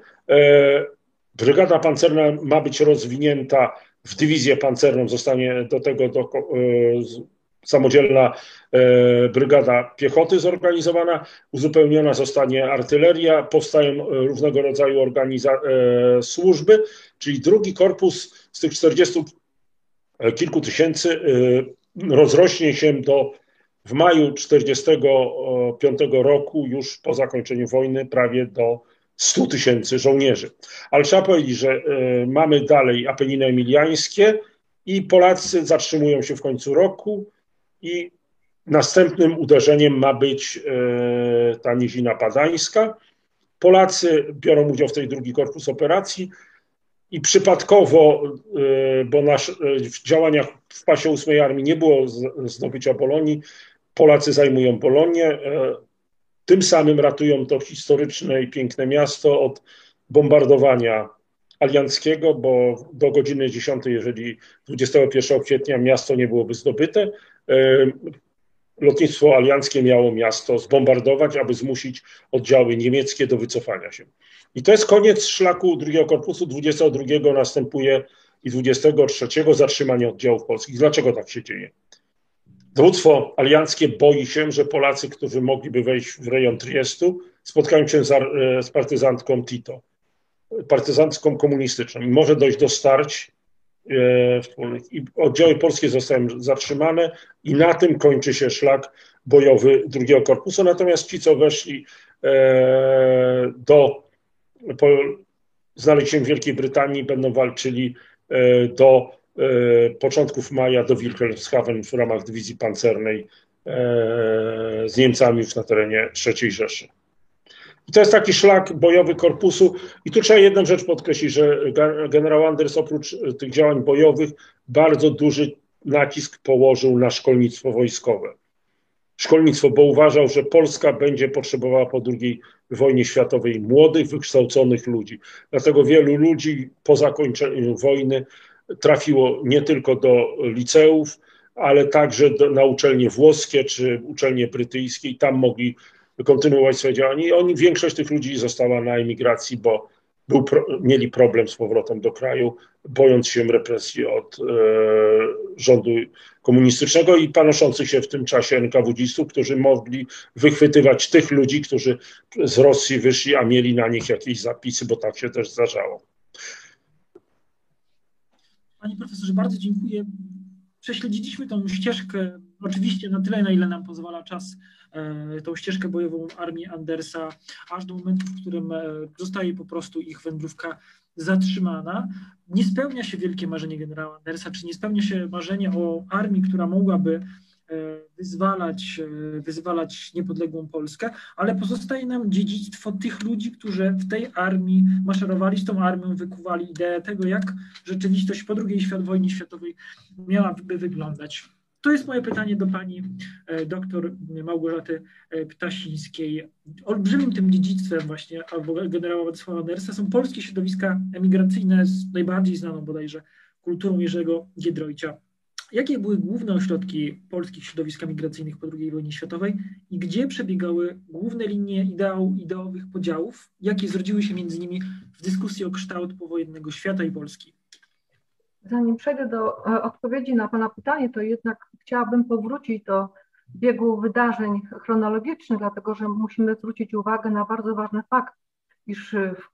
Brygada pancerna ma być rozwinięta w dywizję pancerną zostanie do tego do, e, samodzielna e, brygada piechoty zorganizowana, uzupełniona zostanie artyleria, powstają różnego rodzaju organiza- e, służby, czyli drugi korpus z tych 40 kilku tysięcy rozrośnie się do w maju 1945 roku, już po zakończeniu wojny, prawie do 100 tysięcy żołnierzy. Ale trzeba powiedzieć, że e, mamy dalej Apeniny Emiliańskie i Polacy zatrzymują się w końcu roku i następnym uderzeniem ma być e, ta Nizina Padańska. Polacy biorą udział w tej drugi korpus operacji i przypadkowo, e, bo nasz, w działaniach w pasie 8 Armii nie było zdobycia Bolonii, Polacy zajmują Bolonię, tym samym ratują to historyczne i piękne miasto od bombardowania alianckiego, bo do godziny 10, jeżeli 21 kwietnia miasto nie byłoby zdobyte, lotnictwo alianckie miało miasto zbombardować, aby zmusić oddziały niemieckie do wycofania się. I to jest koniec szlaku drugiego korpusu, 22 następuje i 23 zatrzymanie oddziałów polskich. Dlaczego tak się dzieje? Dowództwo alianckie boi się, że Polacy, którzy mogliby wejść w rejon Triestu, spotkają się z, z partyzantką Tito, partyzantką komunistyczną i może dojść do starć e, wspólnych. I oddziały polskie zostają zatrzymane i na tym kończy się szlak bojowy drugiego korpusu. Natomiast ci, co weszli e, do, po, znaleźć się w Wielkiej Brytanii, będą walczyli do E, początków maja do Wilhelmshaven w ramach dywizji pancernej e, z Niemcami już na terenie III Rzeszy. I to jest taki szlak bojowy korpusu. I tu trzeba jedną rzecz podkreślić, że generał Anders oprócz tych działań bojowych bardzo duży nacisk położył na szkolnictwo wojskowe. Szkolnictwo, bo uważał, że Polska będzie potrzebowała po II wojnie światowej młodych, wykształconych ludzi. Dlatego wielu ludzi po zakończeniu wojny trafiło nie tylko do liceów, ale także do, na uczelnie włoskie czy uczelnie brytyjskie i tam mogli kontynuować swoje działanie. I oni, większość tych ludzi została na emigracji, bo był, mieli problem z powrotem do kraju, bojąc się represji od e, rządu komunistycznego i panoszących się w tym czasie NKWD-ów, którzy mogli wychwytywać tych ludzi, którzy z Rosji wyszli, a mieli na nich jakieś zapisy, bo tak się też zdarzało. Panie profesorze, bardzo dziękuję. Prześledziliśmy tą ścieżkę oczywiście na tyle, na ile nam pozwala czas, tą ścieżkę bojową armii Andersa, aż do momentu, w którym zostaje po prostu ich wędrówka zatrzymana. Nie spełnia się wielkie marzenie generała Andersa, czy nie spełnia się marzenie o armii, która mogłaby e, wyzwalać, e, wyzwalać niepodległą Polskę, ale pozostaje nam dziedzictwo tych ludzi, którzy w tej armii maszerowali, z tą armią wykuwali ideę tego, jak rzeczywistość po II wojnie światowej miałaby wyglądać. To jest moje pytanie do pani e, doktor Małgorzaty e, Ptasińskiej. Olbrzymim tym dziedzictwem właśnie albo generała Władysława Andersa są polskie środowiska emigracyjne z najbardziej znaną bodajże kulturą Jerzego Giedroycia. Jakie były główne ośrodki polskich środowisk migracyjnych po II wojnie światowej i gdzie przebiegały główne linie ideału, ideowych podziałów, jakie zrodziły się między nimi w dyskusji o kształt powojennego świata i Polski? Zanim przejdę do e, odpowiedzi na Pana pytanie, to jednak chciałabym powrócić do biegu wydarzeń chronologicznych, dlatego że musimy zwrócić uwagę na bardzo ważny fakt, iż w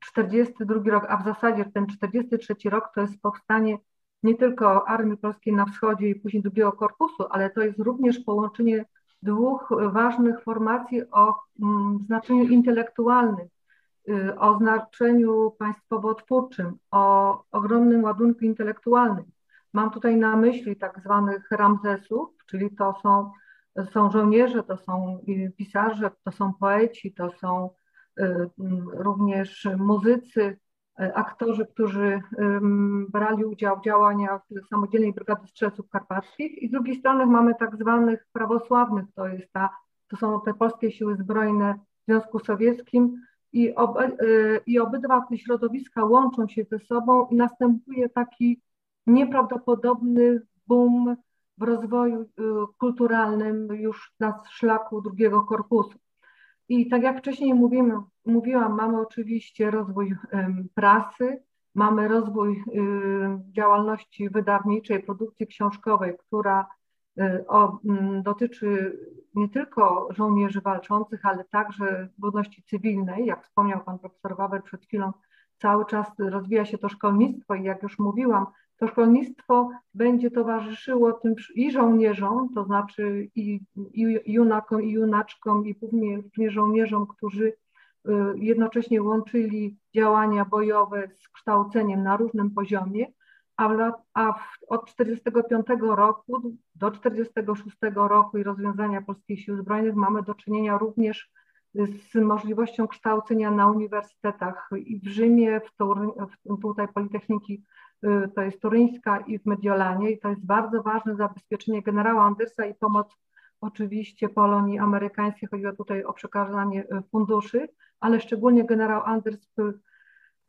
42 rok, a w zasadzie ten 43 rok to jest powstanie nie tylko Armii Polskiej na wschodzie i później drugiego korpusu, ale to jest również połączenie dwóch ważnych formacji o mm, znaczeniu intelektualnym Y, o znaczeniu państwowo-twórczym, o ogromnym ładunku intelektualnym. Mam tutaj na myśli tak zwanych Ramzesów, czyli to są, są żołnierze, to są pisarze, to są poeci, to są y, mm, również muzycy, y, aktorzy, którzy brali udział w działaniach Samodzielnej Brygady Strzelców Karpackich. I z drugiej strony mamy tak zwanych prawosławnych, to, jest ta, to są te polskie siły zbrojne w Związku Sowieckim, i, ob, y, i obydwa te środowiska łączą się ze sobą i następuje taki nieprawdopodobny boom w rozwoju y, kulturalnym już na szlaku drugiego korpusu. I tak jak wcześniej mówimy, mówiłam, mamy oczywiście rozwój prasy, mamy rozwój y, działalności wydawniczej, produkcji książkowej, która Y, dotyczy nie tylko żołnierzy walczących, ale także ludności cywilnej. Jak wspomniał pan profesor Wawel przed chwilą, cały czas rozwija się to szkolnictwo i jak już mówiłam, to szkolnictwo będzie towarzyszyło tym i żołnierzom, to znaczy i, i junakom, i junaczkom, i również żołnierzom, którzy y, jednocześnie łączyli działania bojowe z kształceniem na różnym poziomie, a, w, a w, od 1945 roku do 1946 roku i rozwiązania Polskich Sił Zbrojnych mamy do czynienia również z możliwością kształcenia na uniwersytetach i w Rzymie, w, w tutaj Politechniki to jest turyńska i w Mediolanie i to jest bardzo ważne zabezpieczenie generała Andersa i pomoc oczywiście Polonii amerykańskiej, chodziło tutaj o przekazanie y, funduszy, ale szczególnie generał Anders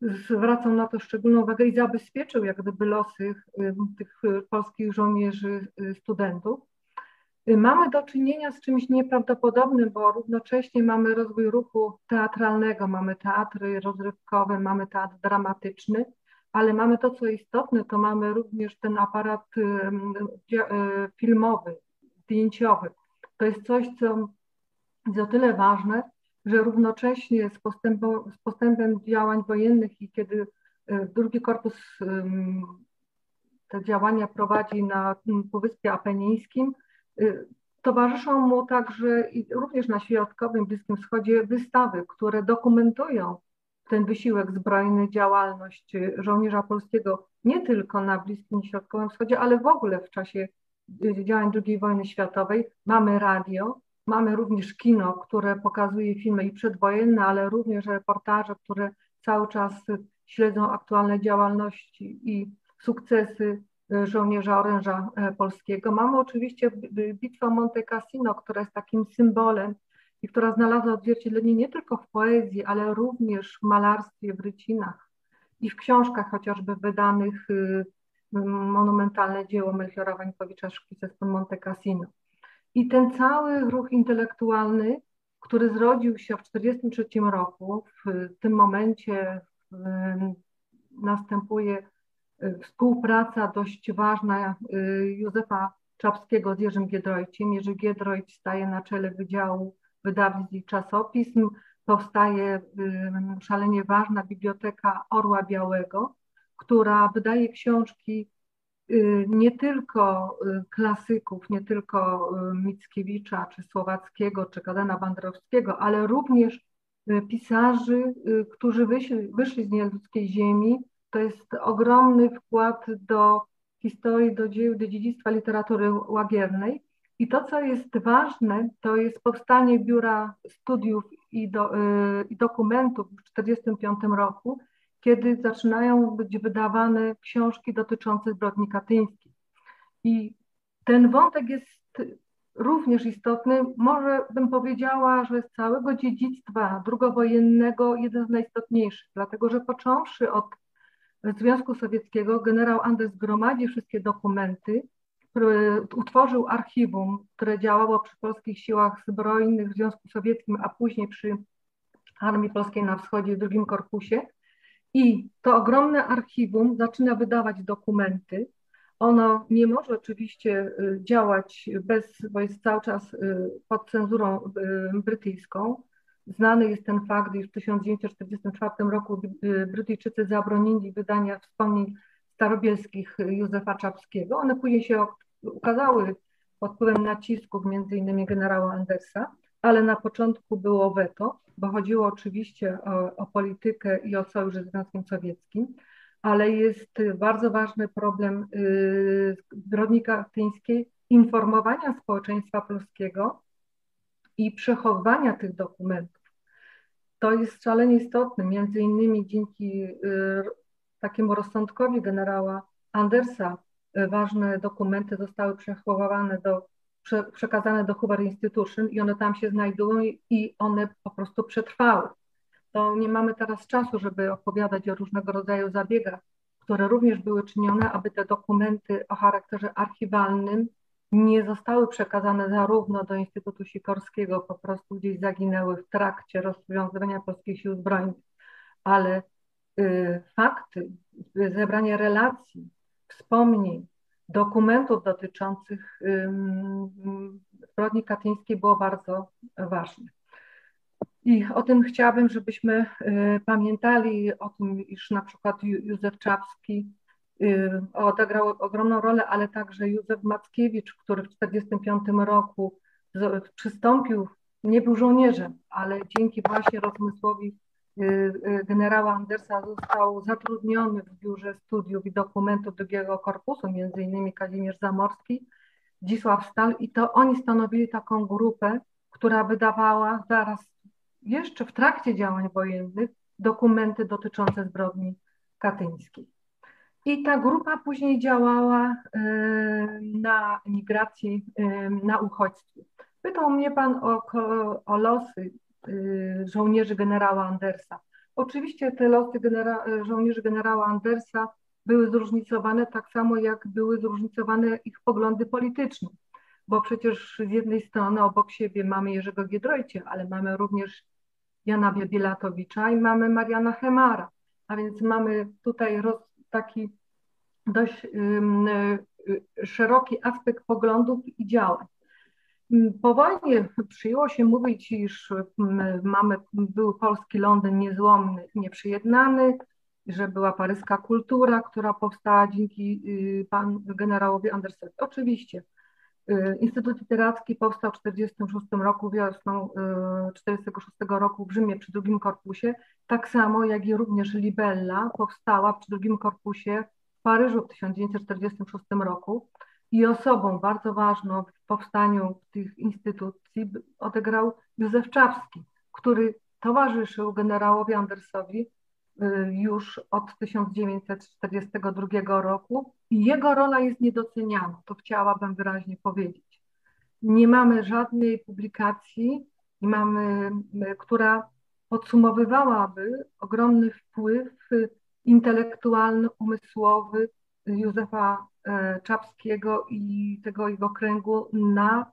zwracał na to szczególną uwagę i zabezpieczył jak gdyby losy y, tych polskich żołnierzy, y, studentów. Y, mamy do czynienia z czymś nieprawdopodobnym, bo równocześnie mamy rozwój ruchu teatralnego, mamy teatry rozrywkowe, mamy teatr dramatyczny, ale mamy to, co istotne, to mamy również ten aparat filmowy, zdjęciowy. To jest coś, co jest o tyle ważne, że równocześnie z, postępem, z postępem działań wojennych i kiedy e, drugi korpus te działania prowadzi na Półwyspie Apenińskim, towarzyszą mu także i również na Środkowym Bliskim Wschodzie wystawy, które dokumentują ten wysiłek zbrojny, działalność żołnierza polskiego nie tylko na Bliskim i Środkowym Wschodzie, ale w ogóle w czasie e, działań II wojny światowej. Mamy radio, Mamy również kino, które pokazuje filmy i przedwojenne, ale również reportaże, które cały czas śledzą aktualne działalności i sukcesy żołnierza oręża e, polskiego. Mamy oczywiście bitwę Monte Cassino, która jest takim symbolem i która znalazła odzwierciedlenie nie tylko w poezji, ale również w malarstwie, w rycinach i w książkach chociażby wydanych y, monumentalne dzieło Melchiora Wańkowicza Szkice z Monte Cassino. I ten cały ruch intelektualny, który zrodził się w 1943 roku, w tym momencie następuje y, współpraca dość ważna y, Józefa Czapskiego z Jerzym Giedroyciem. Jerzy Giedroyć staje na czele Wydziału Wydawnictw i Czasopism. Powstaje szalenie ważna biblioteka Orła Białego, która wydaje książki nie tylko klasyków, nie tylko Mickiewicza, czy Słowackiego, czy Kadena Bandrowskiego, ale również pisarzy, którzy wyszli, z nieludzkiej ziemi. To jest ogromny wkład do historii, do do dziedzictwa literatury łagiernej. I to, co jest ważne, to jest powstanie Biura Studiów i, do, y, i Dokumentów w 1945 roku, kiedy zaczynają być wydawane książki dotyczące zbrodni katyńskiej. I ten wątek jest również istotny. Może bym powiedziała, że z całego dziedzictwa drugowojennego jeden z najistotniejszych, dlatego że począwszy od Związku Sowieckiego generał Anders zgromadził wszystkie dokumenty, utworzył archiwum, które działało przy polskich siłach zbrojnych w Związku Sowieckim, a później przy Armii Polskiej na Wschodzie w drugim korpusie. I to ogromne archiwum zaczyna wydawać dokumenty. Ono nie może oczywiście y, działać bez, bo jest cały czas y, pod cenzurą y, brytyjską. Znany jest ten fakt, iż w 1944 roku Brytyjczycy zabronili wydania wspomnień starobielskich Józefa Czapskiego. One później się ukazały pod wpływem nacisków między innymi generała Andersa, ale na początku było weto, bo chodziło oczywiście o, o politykę i o sojusz ze Związkiem Sowieckim, ale jest bardzo ważny problem yy, zbrodni katyńskiej, informowania społeczeństwa polskiego i przechowywania tych dokumentów. To jest szalenie istotne, między innymi dzięki yy, takiemu rozsądkowi generała Andersa, y, ważne dokumenty zostały przechowywane do, prze, przekazane do Hoover Institution i one tam się znajdują i one po prostu przetrwały. To nie mamy teraz czasu, żeby opowiadać o różnego rodzaju zabiegach, które również były czynione, aby te dokumenty o charakterze archiwalnym nie zostały przekazane zarówno do Instytutu Sikorskiego, po prostu gdzieś zaginęły w trakcie rozwiązywania polskich sił zbrojnych, ale fakty, zebranie relacji, wspomnień, dokumentów dotyczących zbrodni katyńskiej było bardzo ważne. I o tym chciałabym, żebyśmy y, pamiętali, o tym, iż na przykład Józef Czapski y, odegrał ogromną rolę, ale także Józef Mackiewicz, który w 1945 roku przystąpił, nie był żołnierzem, ale dzięki właśnie rozmysłowi Y, y, generała Andersa został zatrudniony w Biurze Studiów i Dokumentów drugiego korpusu, między innymi Kazimierz Zamorski, Dzisław Stal i to oni stanowili taką grupę, która wydawała zaraz jeszcze w trakcie działań wojennych dokumenty dotyczące zbrodni katyńskiej. I ta grupa później działała y, na migracji, na uchodźstwie. Pytał mnie Pan o, o losy Y, żołnierzy generała Andersa. Oczywiście te losy genera żołnierzy generała Andersa były zróżnicowane tak samo, jak były zróżnicowane ich poglądy polityczne, bo przecież z jednej strony obok siebie mamy Jerzego Giedroycie, ale mamy również Jana Bielatowicza i mamy Mariana Chemara, a więc mamy tutaj roz, taki dość um, szeroki aspekt poglądów i działań. Po wojnie przyjęło się mówić, iż mamy, był polski Londyn niezłomny, nieprzyjednany, że była paryska kultura, która powstała dzięki y, pan generałowi Andersowi. Oczywiście. Y, Instytut Literacki powstał w 1946 roku, wiosną 1946 y, roku w Rzymie przy drugim korpusie, tak samo jak i również Libella powstała przy drugim korpusie w Paryżu w 1946 roku i osobą bardzo ważną w powstaniu tych instytucji odegrał Józef Czapski, który towarzyszył generałowi Andersowi y, już od 1942 roku i jego rola jest niedoceniana, to chciałabym wyraźnie powiedzieć. Nie mamy żadnej publikacji, mamy, y, która podsumowywałaby ogromny wpływ intelektualny, umysłowy Józefa Czapskiego i tego jego kręgu na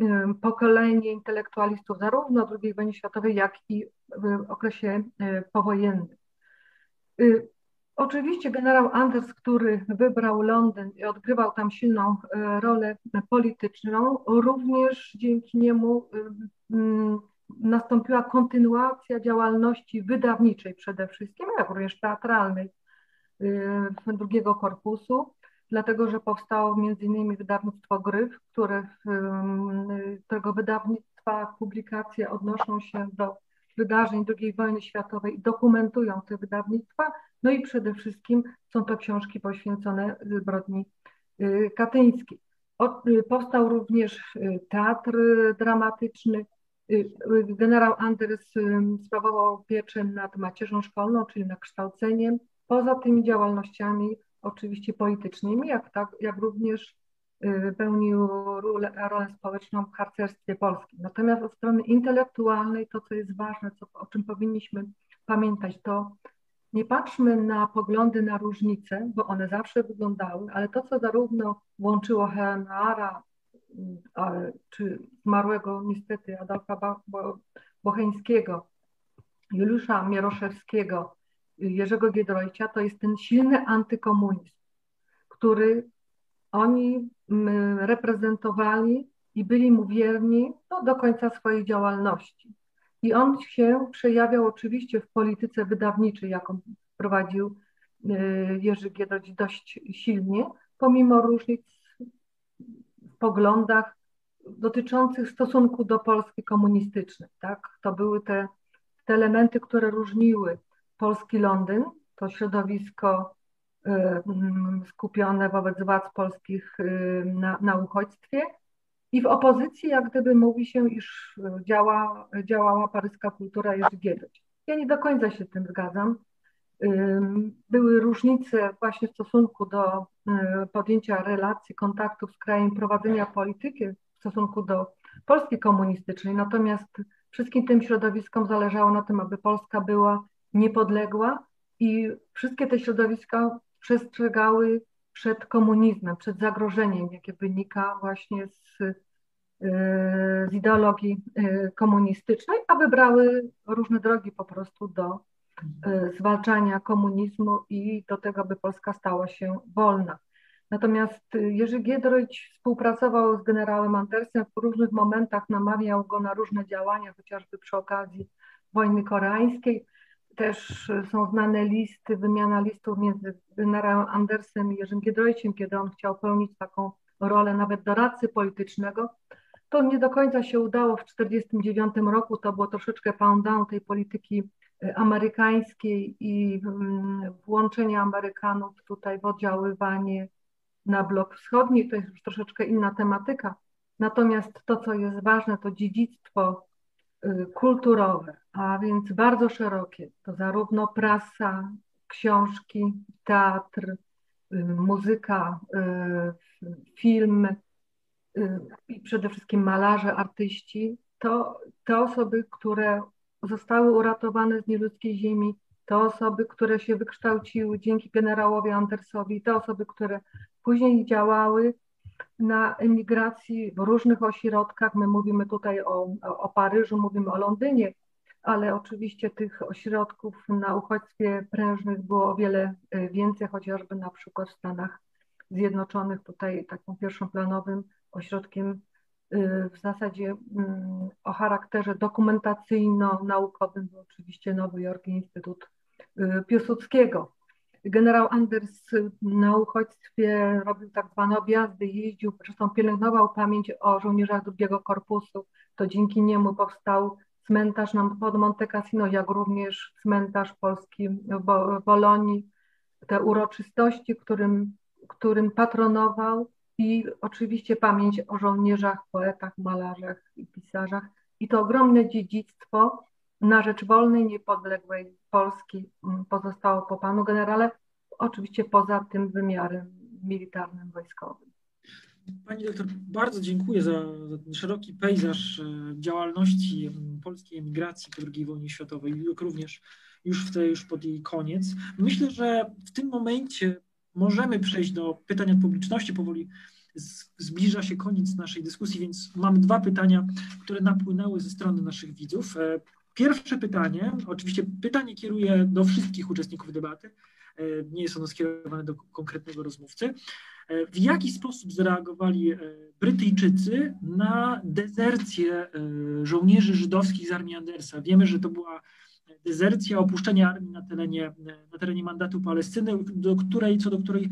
e, pokolenie intelektualistów zarówno II wojnie światowej, jak i w okresie e, powojennym. Oczywiście generał Anders, który wybrał Londyn i odgrywał tam silną rolę polityczną, również dzięki niemu nastąpiła kontynuacja działalności wydawniczej przede wszystkim, jak również teatralnej drugiego korpusu. Dlatego że powstało innymi wydawnictwo Gryf, które, którego wydawnictwa, publikacje odnoszą się do wydarzeń II wojny światowej i dokumentują te wydawnictwa, no i przede wszystkim są to książki poświęcone zbrodni y, katyńskiej. Y, powstał również y, teatr dramatyczny. Generał Anders sprawował pieczę nad macierzą szkolną, czyli nad kształceniem. Poza tymi działalnościami oczywiście politycznymi, jak, tak, jak również pełnił rolę, rolę społeczną w harcerstwie polskim. Natomiast od strony intelektualnej to, co jest ważne, co, o czym powinniśmy pamiętać, to nie patrzmy na poglądy na różnice, bo one zawsze wyglądały, ale to, co zarówno łączyło Helenara, czy zmarłego niestety Adolfa Bocheńskiego, Juliusza Mieroszewskiego, Jerzego Giedroycia, to jest ten silny antykomunizm, który oni reprezentowali i byli mu wierni no, do końca swojej działalności. I on się przejawiał oczywiście w polityce wydawniczej, jaką prowadził y, Jerzy Giedroć dość silnie, pomimo różnic w poglądach dotyczących stosunku do Polski komunistycznej. Tak? To były te, te elementy, które różniły polski Londyn, to środowisko y, mm, skupione wobec władz polskich y, na, na uchodźstwie i w opozycji jak gdyby mówi się, iż działa, działała paryska kultura Jerzy Giedroć. Ja nie do końca się tym zgadzam. Były różnice właśnie w stosunku do y, podjęcia relacji, kontaktów z krajem, prowadzenia polityki w stosunku do Polski komunistycznej. Natomiast wszystkim tym środowiskom zależało na tym, aby Polska była niepodległa i wszystkie te środowiska przestrzegały przed komunizmem, przed zagrożeniem, jakie wynika właśnie z, y, z ideologii y, komunistycznej, a wybrały różne drogi po prostu do y, zwalczania komunizmu i do tego, by Polska stała się wolna. Natomiast Jerzy Giedroyć współpracował z generałem Andersem w różnych momentach, namawiał go na różne działania, chociażby przy okazji wojny koreańskiej. Też są znane listy, wymiana listów między generałem Andersem i Jerzym Giedroyciem, kiedy on chciał pełnić taką rolę nawet doradcy politycznego. To nie do końca się udało w 1949 roku, to było troszeczkę pound down tej polityki y, amerykańskiej i mm, włączenie Amerykanów tutaj w oddziaływanie na blok wschodni, to jest już troszeczkę inna tematyka. Natomiast to, co jest ważne, to dziedzictwo kulturowe, a więc bardzo szerokie. To zarówno prasa, książki, teatr, y, muzyka, y, film i przede wszystkim malarze, artyści. To te osoby, które zostały uratowane z nieludzkiej ziemi, te osoby, które się wykształciły dzięki generałowi Andersowi, te osoby, które później działały na emigracji w różnych ośrodkach. My mówimy tutaj o, o Paryżu, mówimy o Londynie, ale oczywiście tych ośrodków na uchodźstwie prężnych było o wiele e, więcej, chociażby na przykład w Stanach Zjednoczonych. Tutaj takim pierwszoplanowym ośrodkiem e, w zasadzie mm, o charakterze dokumentacyjno-naukowym był oczywiście Nowy Jork Instytut e, Piłsudskiego. Generał Anders na uchodźstwie robił tak zwane objazdy, jeździł, zresztą pielęgnował pamięć o żołnierzach drugiego korpusu. To dzięki niemu powstał cmentarz pod Monte Cassino, jak również cmentarz polski w Bolonii. Te uroczystości, którym, którym patronował i oczywiście pamięć o żołnierzach, poetach, malarzach i pisarzach. I to ogromne dziedzictwo na rzecz wolnej, niepodległej Polski mm, pozostało po panu generale, oczywiście poza tym wymiarem militarnym, wojskowym. Pani doktor, bardzo dziękuję za, za szeroki pejzaż e, działalności polskiej emigracji po II wojnie światowej, jak również już, w te, już pod jej koniec. Myślę, że w tym momencie możemy przejść do pytań od publiczności. Powoli zbliża się koniec naszej dyskusji, więc mamy dwa pytania, które napłynęły ze strony naszych widzów. Pierwsze pytanie, oczywiście pytanie kieruję do wszystkich uczestników debaty, e, nie jest ono skierowane do konkretnego rozmówcy. E, w jaki sposób zareagowali e, Brytyjczycy na dezercję żołnierzy żydowskich z armii Andersa? Wiemy, że to była dezercja, opuszczenie armii na terenie, na terenie mandatu Palestyny, do której, co do której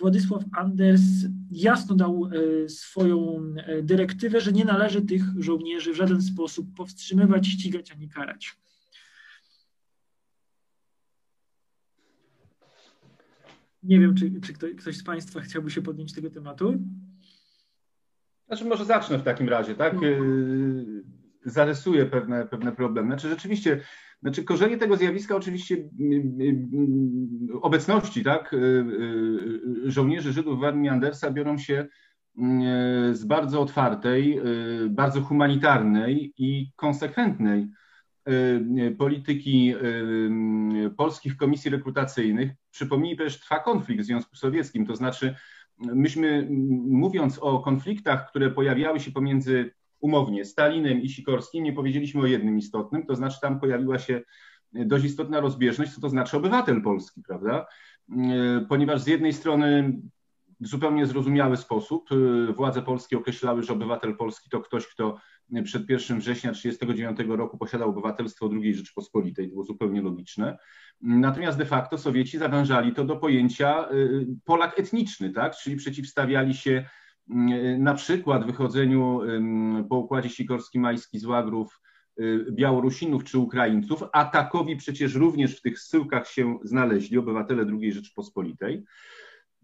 Władysław Anders jasno dał swoją dyrektywę, że nie należy tych żołnierzy w żaden sposób powstrzymywać, ścigać ani karać. Nie wiem, czy, czy ktoś z Państwa chciałby się podjąć tego tematu. Znaczy, może zacznę w takim razie, tak? No. Zarysuję pewne, pewne problemy. Znaczy, rzeczywiście, znaczy korzenie tego zjawiska oczywiście obecności, tak? Żołnierzy Żydów w armii Andersa biorą się z bardzo otwartej, bardzo humanitarnej i konsekwentnej polityki polskich komisji rekrutacyjnych. Przypomnijmy, że trwa konflikt w Związku Sowieckim, to znaczy myśmy mówiąc o konfliktach, które pojawiały się pomiędzy umownie Stalinem i Sikorskim, nie powiedzieliśmy o jednym istotnym, to znaczy tam pojawiła się dość istotna rozbieżność, co to znaczy obywatel polski, prawda? Ponieważ z jednej strony w zupełnie zrozumiały sposób władze polskie określały, że obywatel polski to ktoś, kto przed 1 września 1939 roku posiadał obywatelstwo II Rzeczypospolitej. To było zupełnie logiczne. Natomiast de facto Sowieci zawężali to do pojęcia y, Polak etniczny, tak? czyli przeciwstawiali się na przykład wychodzeniu po układzie Sikorski-Majski z łagrów y, Białorusinów czy Ukraińców, a takowi przecież również w tych zsyłkach się znaleźli obywatele II Rzeczypospolitej.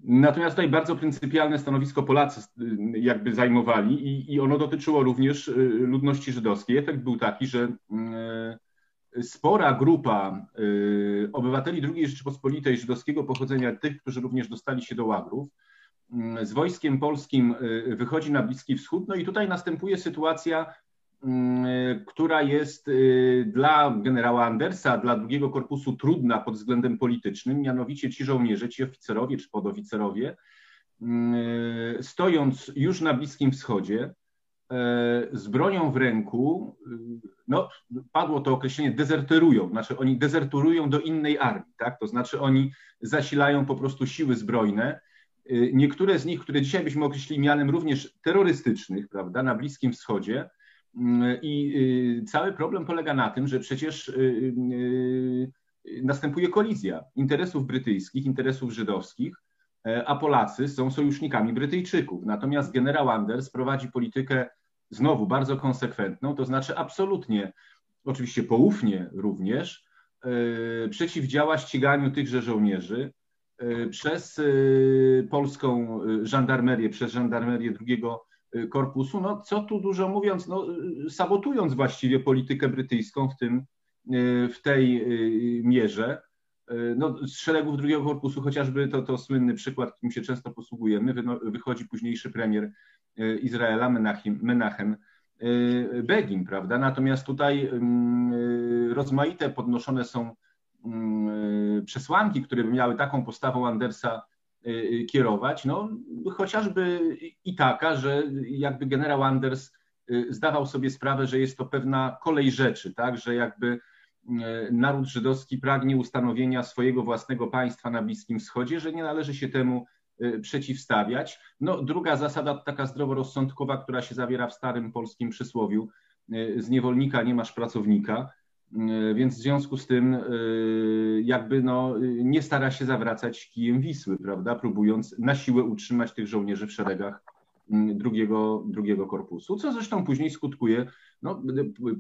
Natomiast tutaj bardzo pryncypialne stanowisko Polacy y, jakby zajmowali i, i ono dotyczyło również y, ludności żydowskiej. Efekt był taki, że spora grupa obywateli II Rzeczypospolitej żydowskiego pochodzenia, tych, którzy również dostali się do łagrów, z wojskiem polskim wychodzi na Bliski Wschód. No i tutaj następuje sytuacja Mm, która jest y, dla generała Andersa, dla drugiego korpusu trudna pod względem politycznym, mianowicie ci żołnierze, ci oficerowie czy podoficerowie, mm, stojąc już na Bliskim Wschodzie, e, z bronią w ręku, y, no, padło to określenie, dezerterują, znaczy oni dezerterują do innej armii, tak? to znaczy oni zasilają po prostu siły zbrojne. Y, niektóre z nich, które dzisiaj byśmy określili mianem również terrorystycznych, prawda, na Bliskim Wschodzie, i y, cały problem polega na tym, że przecież y, następuje kolizja interesów brytyjskich, interesów żydowskich, e, a Polacy są sojusznikami Brytyjczyków. Natomiast generał Anders prowadzi politykę znowu bardzo konsekwentną, to znaczy absolutnie, oczywiście poufnie również, e, przeciwdziała ściganiu tychże żołnierzy przez polską żandarmerię, przez żandarmerię drugiego korpusu, no co tu dużo mówiąc, no, sabotując właściwie politykę brytyjską w, tym, w tej mierze. No, z szeregów drugiego korpusu, chociażby to, to słynny przykład, którym się często posługujemy, wychodzi późniejszy premier Izraela Menachem, Menachem Begin, prawda? Natomiast tutaj rozmaite podnoszone są przesłanki, które by miały taką postawą Andersa Y, y, kierować, no chociażby i taka, że jakby generał Anders y, zdawał sobie sprawę, że jest to pewna kolej rzeczy, tak, że jakby naród żydowski pragnie ustanowienia swojego własnego państwa na Bliskim Wschodzie, że nie należy się temu przeciwstawiać. No, druga zasada, taka zdroworozsądkowa, która się zawiera w starym polskim przysłowiu, z niewolnika nie masz pracownika, więc w związku z tym e, jakby no, nie stara się zawracać kijem Wisły, prawda, próbując na siłę utrzymać tych żołnierzy w szeregach drugiego, drugiego korpusu, co zresztą później skutkuje no,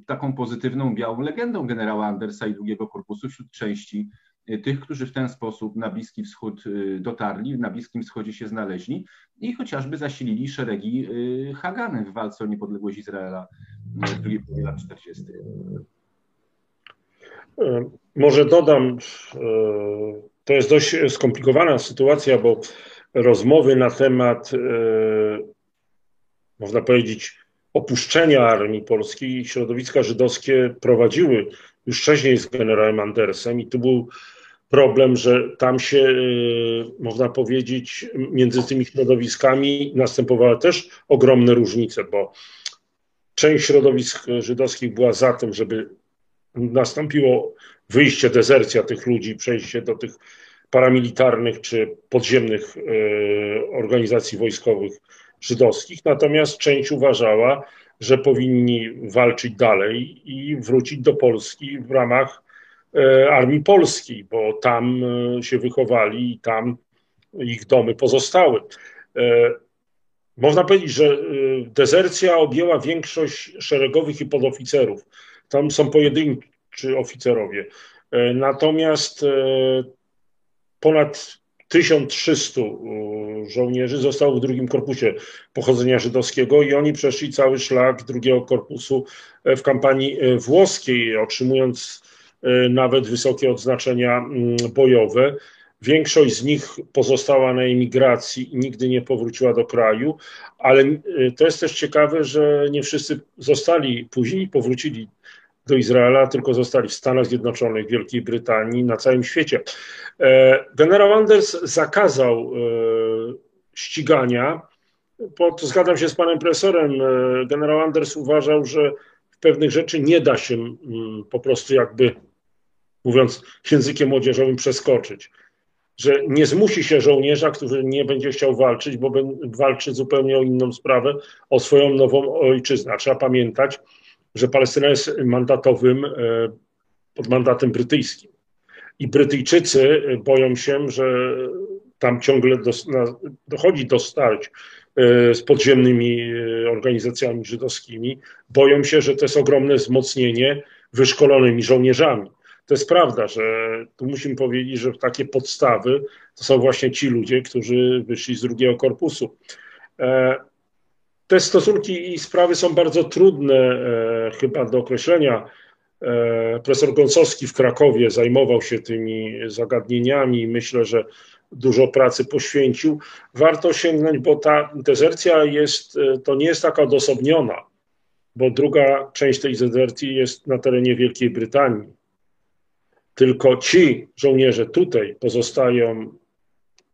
taką pozytywną białą legendą generała Andersa i drugiego korpusu wśród części e, tych, którzy w ten sposób na Bliski Wschód dotarli, na Bliskim Wschodzie się znaleźli i chociażby zasilili szeregi Haganem w walce o niepodległość Izraela w drugiej połowie lat 40. E, może dodam, e, to jest dość skomplikowana sytuacja, bo rozmowy na temat, e, można powiedzieć, opuszczenia armii polskiej środowiska żydowskie prowadziły już wcześniej z generałem Andersem i tu był problem, że tam się, można powiedzieć, między tymi środowiskami następowały też ogromne różnice, bo część środowisk żydowskich była za tym, żeby nastąpiło wyjście, dezercja tych ludzi, przejście do tych paramilitarnych czy podziemnych e, organizacji wojskowych żydowskich. Natomiast część uważała, że powinni walczyć dalej i wrócić do Polski w ramach e, Armii Polskiej, bo tam e, się wychowali i tam ich domy pozostały. Można powiedzieć, że dezercja objęła większość szeregowych i podoficerów. Tam są pojedynczy oficerowie. Natomiast ponad 1300 żołnierzy zostało w drugim korpusie pochodzenia żydowskiego i oni przeszli cały szlak drugiego korpusu e, w kampanii e, włoskiej, otrzymując e, nawet wysokie odznaczenia mm, bojowe. Większość z nich pozostała na emigracji i nigdy nie powróciła do kraju, ale to jest też ciekawe, że nie wszyscy zostali później, powrócili do Izraela, tylko zostali w Stanach Zjednoczonych, Wielkiej Brytanii, na całym świecie. E, generał Anders zakazał e, ścigania, bo zgadzam się z panem profesorem. E, generał Anders uważał, że w pewnych rzeczy nie da się mm, po prostu jakby, mówiąc językiem młodzieżowym, przeskoczyć. Że nie zmusi się żołnierza, który nie będzie chciał walczyć, bo walczy zupełnie o inną sprawę, o swoją nową ojczyznę. Trzeba pamiętać, że Palestyna jest mandatowym pod mandatem brytyjskim. I Brytyjczycy boją się, że tam ciągle dochodzi do starć e, z podziemnymi e, organizacjami żydowskimi. Boją się, że to jest ogromne wzmocnienie wyszkolonymi żołnierzami. To jest prawda, że tu musimy powiedzieć, że takie podstawy to są właśnie ci ludzie, którzy wyszli z drugiego korpusu. E, te stosunki i sprawy są bardzo trudne chyba do określenia E, profesor Gąsowski w Krakowie zajmował się tymi zagadnieniami i myślę, że dużo pracy poświęcił. Warto sięgnąć, bo ta dezercja jest, e, to nie jest taka odosobniona, bo druga część tej dezercji jest na terenie Wielkiej Brytanii. Tylko ci żołnierze tutaj pozostają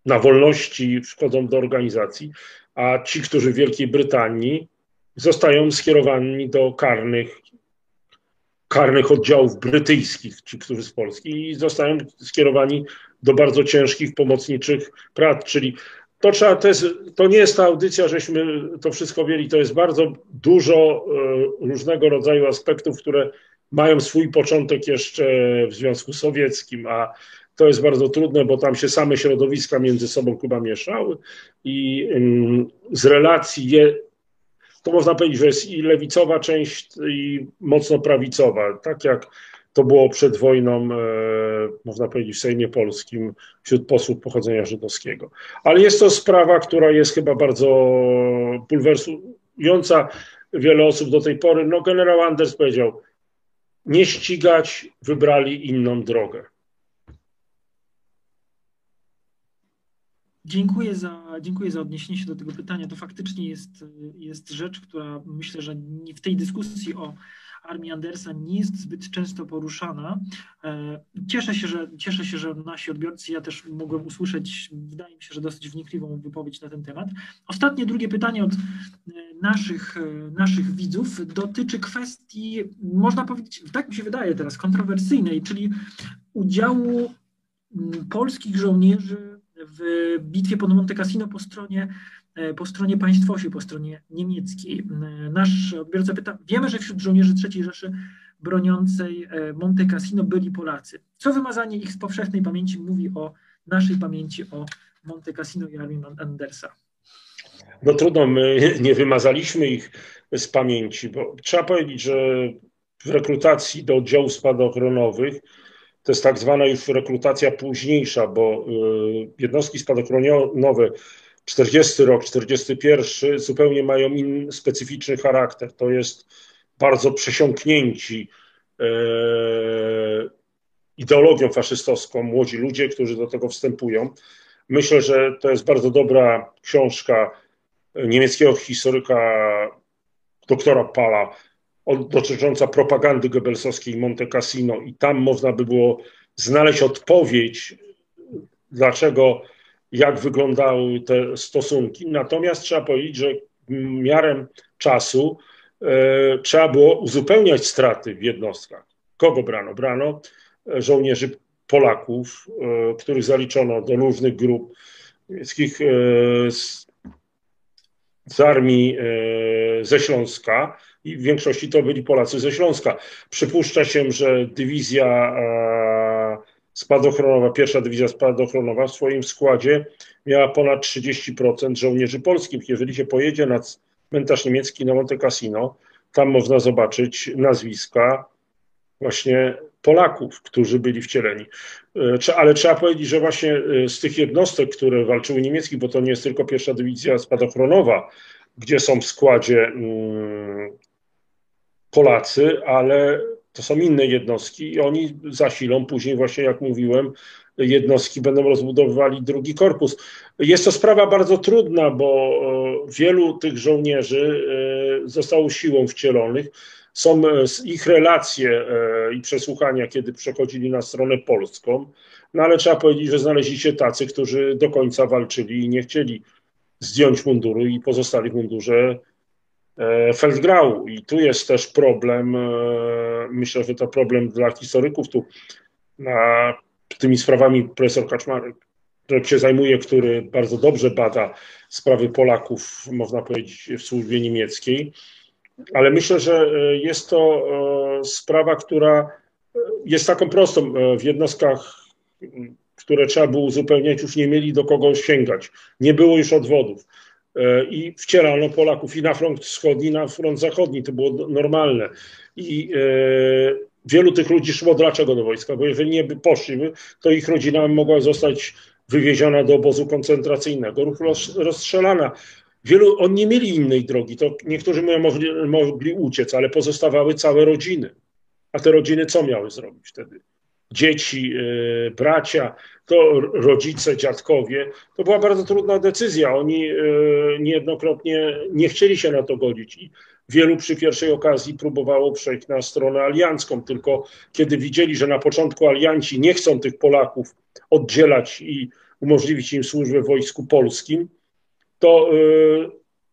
na wolności, wchodzą do organizacji, a ci, którzy w Wielkiej Brytanii zostają skierowani do karnych karnych oddziałów brytyjskich, ci, którzy z Polski, i zostają skierowani do bardzo ciężkich, pomocniczych prac, czyli to trzeba, to, jest, to nie jest ta audycja, żeśmy to wszystko mieli, to jest bardzo dużo e, różnego rodzaju aspektów, które mają swój początek jeszcze w Związku Sowieckim, a to jest bardzo trudne, bo tam się same środowiska między sobą chyba mieszały i mm, z relacji je, to można powiedzieć, że jest i lewicowa część, i mocno prawicowa. Tak jak to było przed wojną, e, można powiedzieć, w Sejmie Polskim wśród posłów pochodzenia żydowskiego. Ale jest to sprawa, która jest chyba bardzo bulwersująca wiele osób do tej pory. No, generał Anders powiedział, nie ścigać, wybrali inną drogę. Dziękuję za, dziękuję za odniesienie się do tego pytania. To faktycznie jest, jest rzecz, która myślę, że w tej dyskusji o armii Andersa nie jest zbyt często poruszana. E, cieszę się, że, cieszę się, że nasi odbiorcy, ja też mogłem usłyszeć, wydaje mi się, że dosyć wnikliwą wypowiedź na ten temat. Ostatnie, drugie pytanie od e, naszych, e, naszych widzów dotyczy kwestii, można powiedzieć, tak mi się wydaje teraz, kontrowersyjnej, czyli udziału polskich żołnierzy w bitwie pod Monte Cassino po stronie, po stronie państwowej, po stronie niemieckiej. E, nasz odbiorca pyta, wiemy, że wśród żołnierzy III Rzeszy broniącej e, Monte Cassino byli Polacy. Co wymazanie ich z powszechnej pamięci mówi o naszej pamięci o Monte Cassino i armii Andersa? No trudno, my <laughs> nie wymazaliśmy ich z pamięci, bo trzeba powiedzieć, że w rekrutacji do oddziałów spadochronowych to jest tak zwana już rekrutacja późniejsza, bo jednostki spadochronowe 40 rok, 41 zupełnie mają inny specyficzny charakter. To jest bardzo przesiąknięci e, ideologią faszystowską młodzi ludzie, którzy do tego wstępują. Myślę, że to jest bardzo dobra książka niemieckiego historyka doktora Pala dotycząca propagandy Goebbelsowskiej Monte Cassino i tam można by było znaleźć odpowiedź, dlaczego, jak wyglądały te stosunki. Natomiast trzeba powiedzieć, że miarem czasu e, trzeba było uzupełniać straty w jednostkach. Kogo brano? Brano e, żołnierzy Polaków, e, których zaliczono do różnych grup niemieckich z, z armii ze Śląska, i w większości to byli Polacy ze Śląska. Przypuszcza się, że dywizja spadochronowa, pierwsza dywizja spadochronowa w swoim składzie miała ponad 30% żołnierzy polskich. Jeżeli się pojedzie na cmentarz niemiecki na Monte Cassino, tam można zobaczyć nazwiska właśnie Polaków, którzy byli wcieleni. E, ale trzeba powiedzieć, że właśnie e, z tych jednostek, które walczyły niemieckich, bo to nie jest tylko pierwsza dywizja spadochronowa, gdzie są w składzie mm, Polacy, ale to są inne jednostki i oni zasilą. Później właśnie, jak mówiłem, jednostki będą rozbudowywali drugi korpus. Jest to sprawa bardzo trudna, bo e, wielu tych żołnierzy zostało siłą wcielonych. Są e, ich relacje e, i przesłuchania, kiedy przechodzili na stronę polską, no ale trzeba powiedzieć, że znaleźli się tacy, którzy do końca walczyli i nie chcieli zdjąć munduru i pozostali w mundurze e, Feldgrau. I tu jest też problem, myślę, że to problem dla historyków. Tu na tymi sprawami profesor Kaczmarek, który się zajmuje, który bardzo dobrze bada sprawy Polaków, można powiedzieć, w służbie niemieckiej ale myślę, że e, jest to e, sprawa, która e, jest taką prostą. W jednostkach, które trzeba było uzupełniać, już nie mieli do kogo sięgać. Nie było już odwodów. I wcierano Polaków i na front wschodni, i na front zachodni. To było normalne. I wielu tych ludzi szło dlaczego do wojska? Bo jeżeli nie by poszli, to ich rodzina mogła zostać wywieziona do obozu koncentracyjnego lub rozstrzelana. Wielu, oni nie mieli innej drogi, to niektórzy mogli, mogli uciec, ale pozostawały całe rodziny. A te rodziny co miały zrobić wtedy? Dzieci, yy, bracia, to rodzice, dziadkowie. To była bardzo trudna decyzja. Oni yy, niejednokrotnie nie chcieli się na to godzić. I wielu przy pierwszej okazji próbowało przejść na stronę aliancką, tylko kiedy widzieli, że na początku alianci nie chcą tych Polaków oddzielać i umożliwić im służbę w wojsku polskim, to y,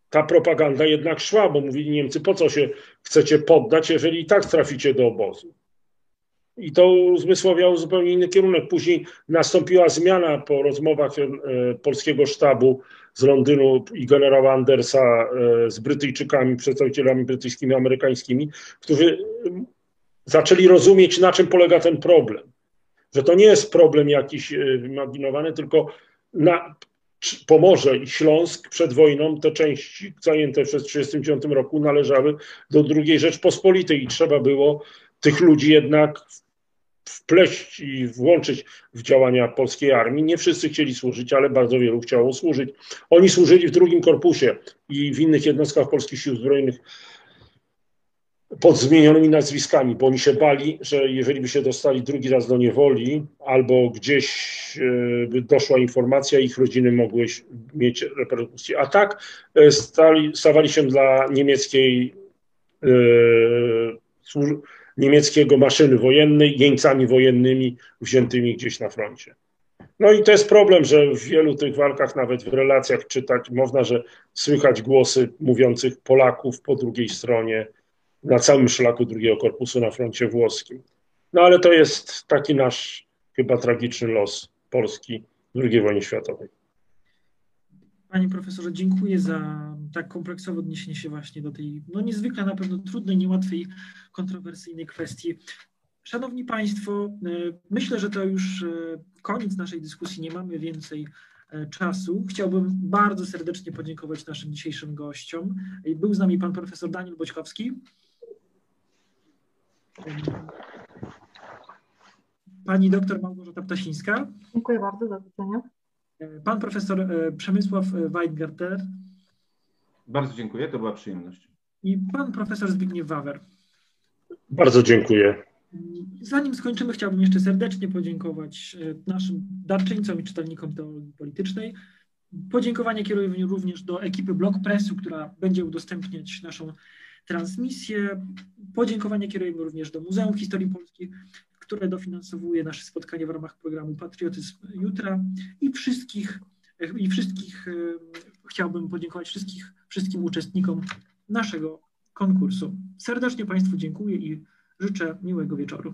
ta propaganda jednak szła, bo mówili Niemcy, po co się chcecie poddać, jeżeli i tak traficie do obozu. I to uzmysłowiało zupełnie inny kierunek. Później nastąpiła zmiana po rozmowach y, polskiego sztabu z Londynu i generała Andersa y, z Brytyjczykami, przedstawicielami brytyjskimi, amerykańskimi, którzy zaczęli rozumieć, na czym polega ten problem. Że to nie jest problem jakiś wyimaginowany, tylko na, Pomorze i Śląsk przed wojną, te części zajęte przez 1939 roku należały do II Rzeczpospolitej i trzeba było tych ludzi jednak wpleść i włączyć w działania polskiej armii. Nie wszyscy chcieli służyć, ale bardzo wielu chciało służyć. Oni służyli w drugim korpusie i w innych jednostkach polskich sił zbrojnych pod zmienionymi nazwiskami, bo oni się bali, że jeżeli by się dostali drugi raz do niewoli, albo gdzieś e, by doszła informacja, ich rodziny mogły mieć reperkusje. A tak e, stali, stawali się dla niemieckiej, e, niemieckiego maszyny wojennej jeńcami wojennymi wziętymi gdzieś na froncie. No i to jest problem, że w wielu tych walkach, nawet w relacjach czytać, można, że słychać głosy mówiących Polaków po drugiej stronie, na całym szlaku drugiego korpusu na froncie włoskim. No ale to jest taki nasz chyba tragiczny los Polski w II wojnie światowej. Panie profesorze, dziękuję za tak kompleksowe odniesienie się właśnie do tej no niezwykle na pewno trudnej, niełatwej, kontrowersyjnej kwestii. Szanowni Państwo, e, myślę, że to już e, koniec naszej dyskusji, nie mamy więcej e, czasu. Chciałbym bardzo serdecznie podziękować naszym dzisiejszym gościom. Był z nami pan profesor Daniel Boćkowski. Pani doktor Małgorzata Ptasińska. Dziękuję bardzo, do widzenia. Pan profesor e, Przemysław Weidgarter. Bardzo dziękuję, to była przyjemność. I pan profesor Zbigniew Wawer. Bardzo dziękuję. Zanim skończymy, chciałbym jeszcze serdecznie podziękować e, naszym darczyńcom i czytelnikom teologii politycznej. Podziękowanie kieruję również do ekipy Blog Pressu, która będzie udostępniać naszą transmisję. Podziękowanie kierujemy również do Muzeum Historii Polski, które dofinansowuje nasze spotkanie w ramach programu Patriotyzm Jutra i wszystkich, i wszystkich chciałbym podziękować wszystkich, wszystkim uczestnikom naszego konkursu. Serdecznie Państwu dziękuję i życzę miłego wieczoru.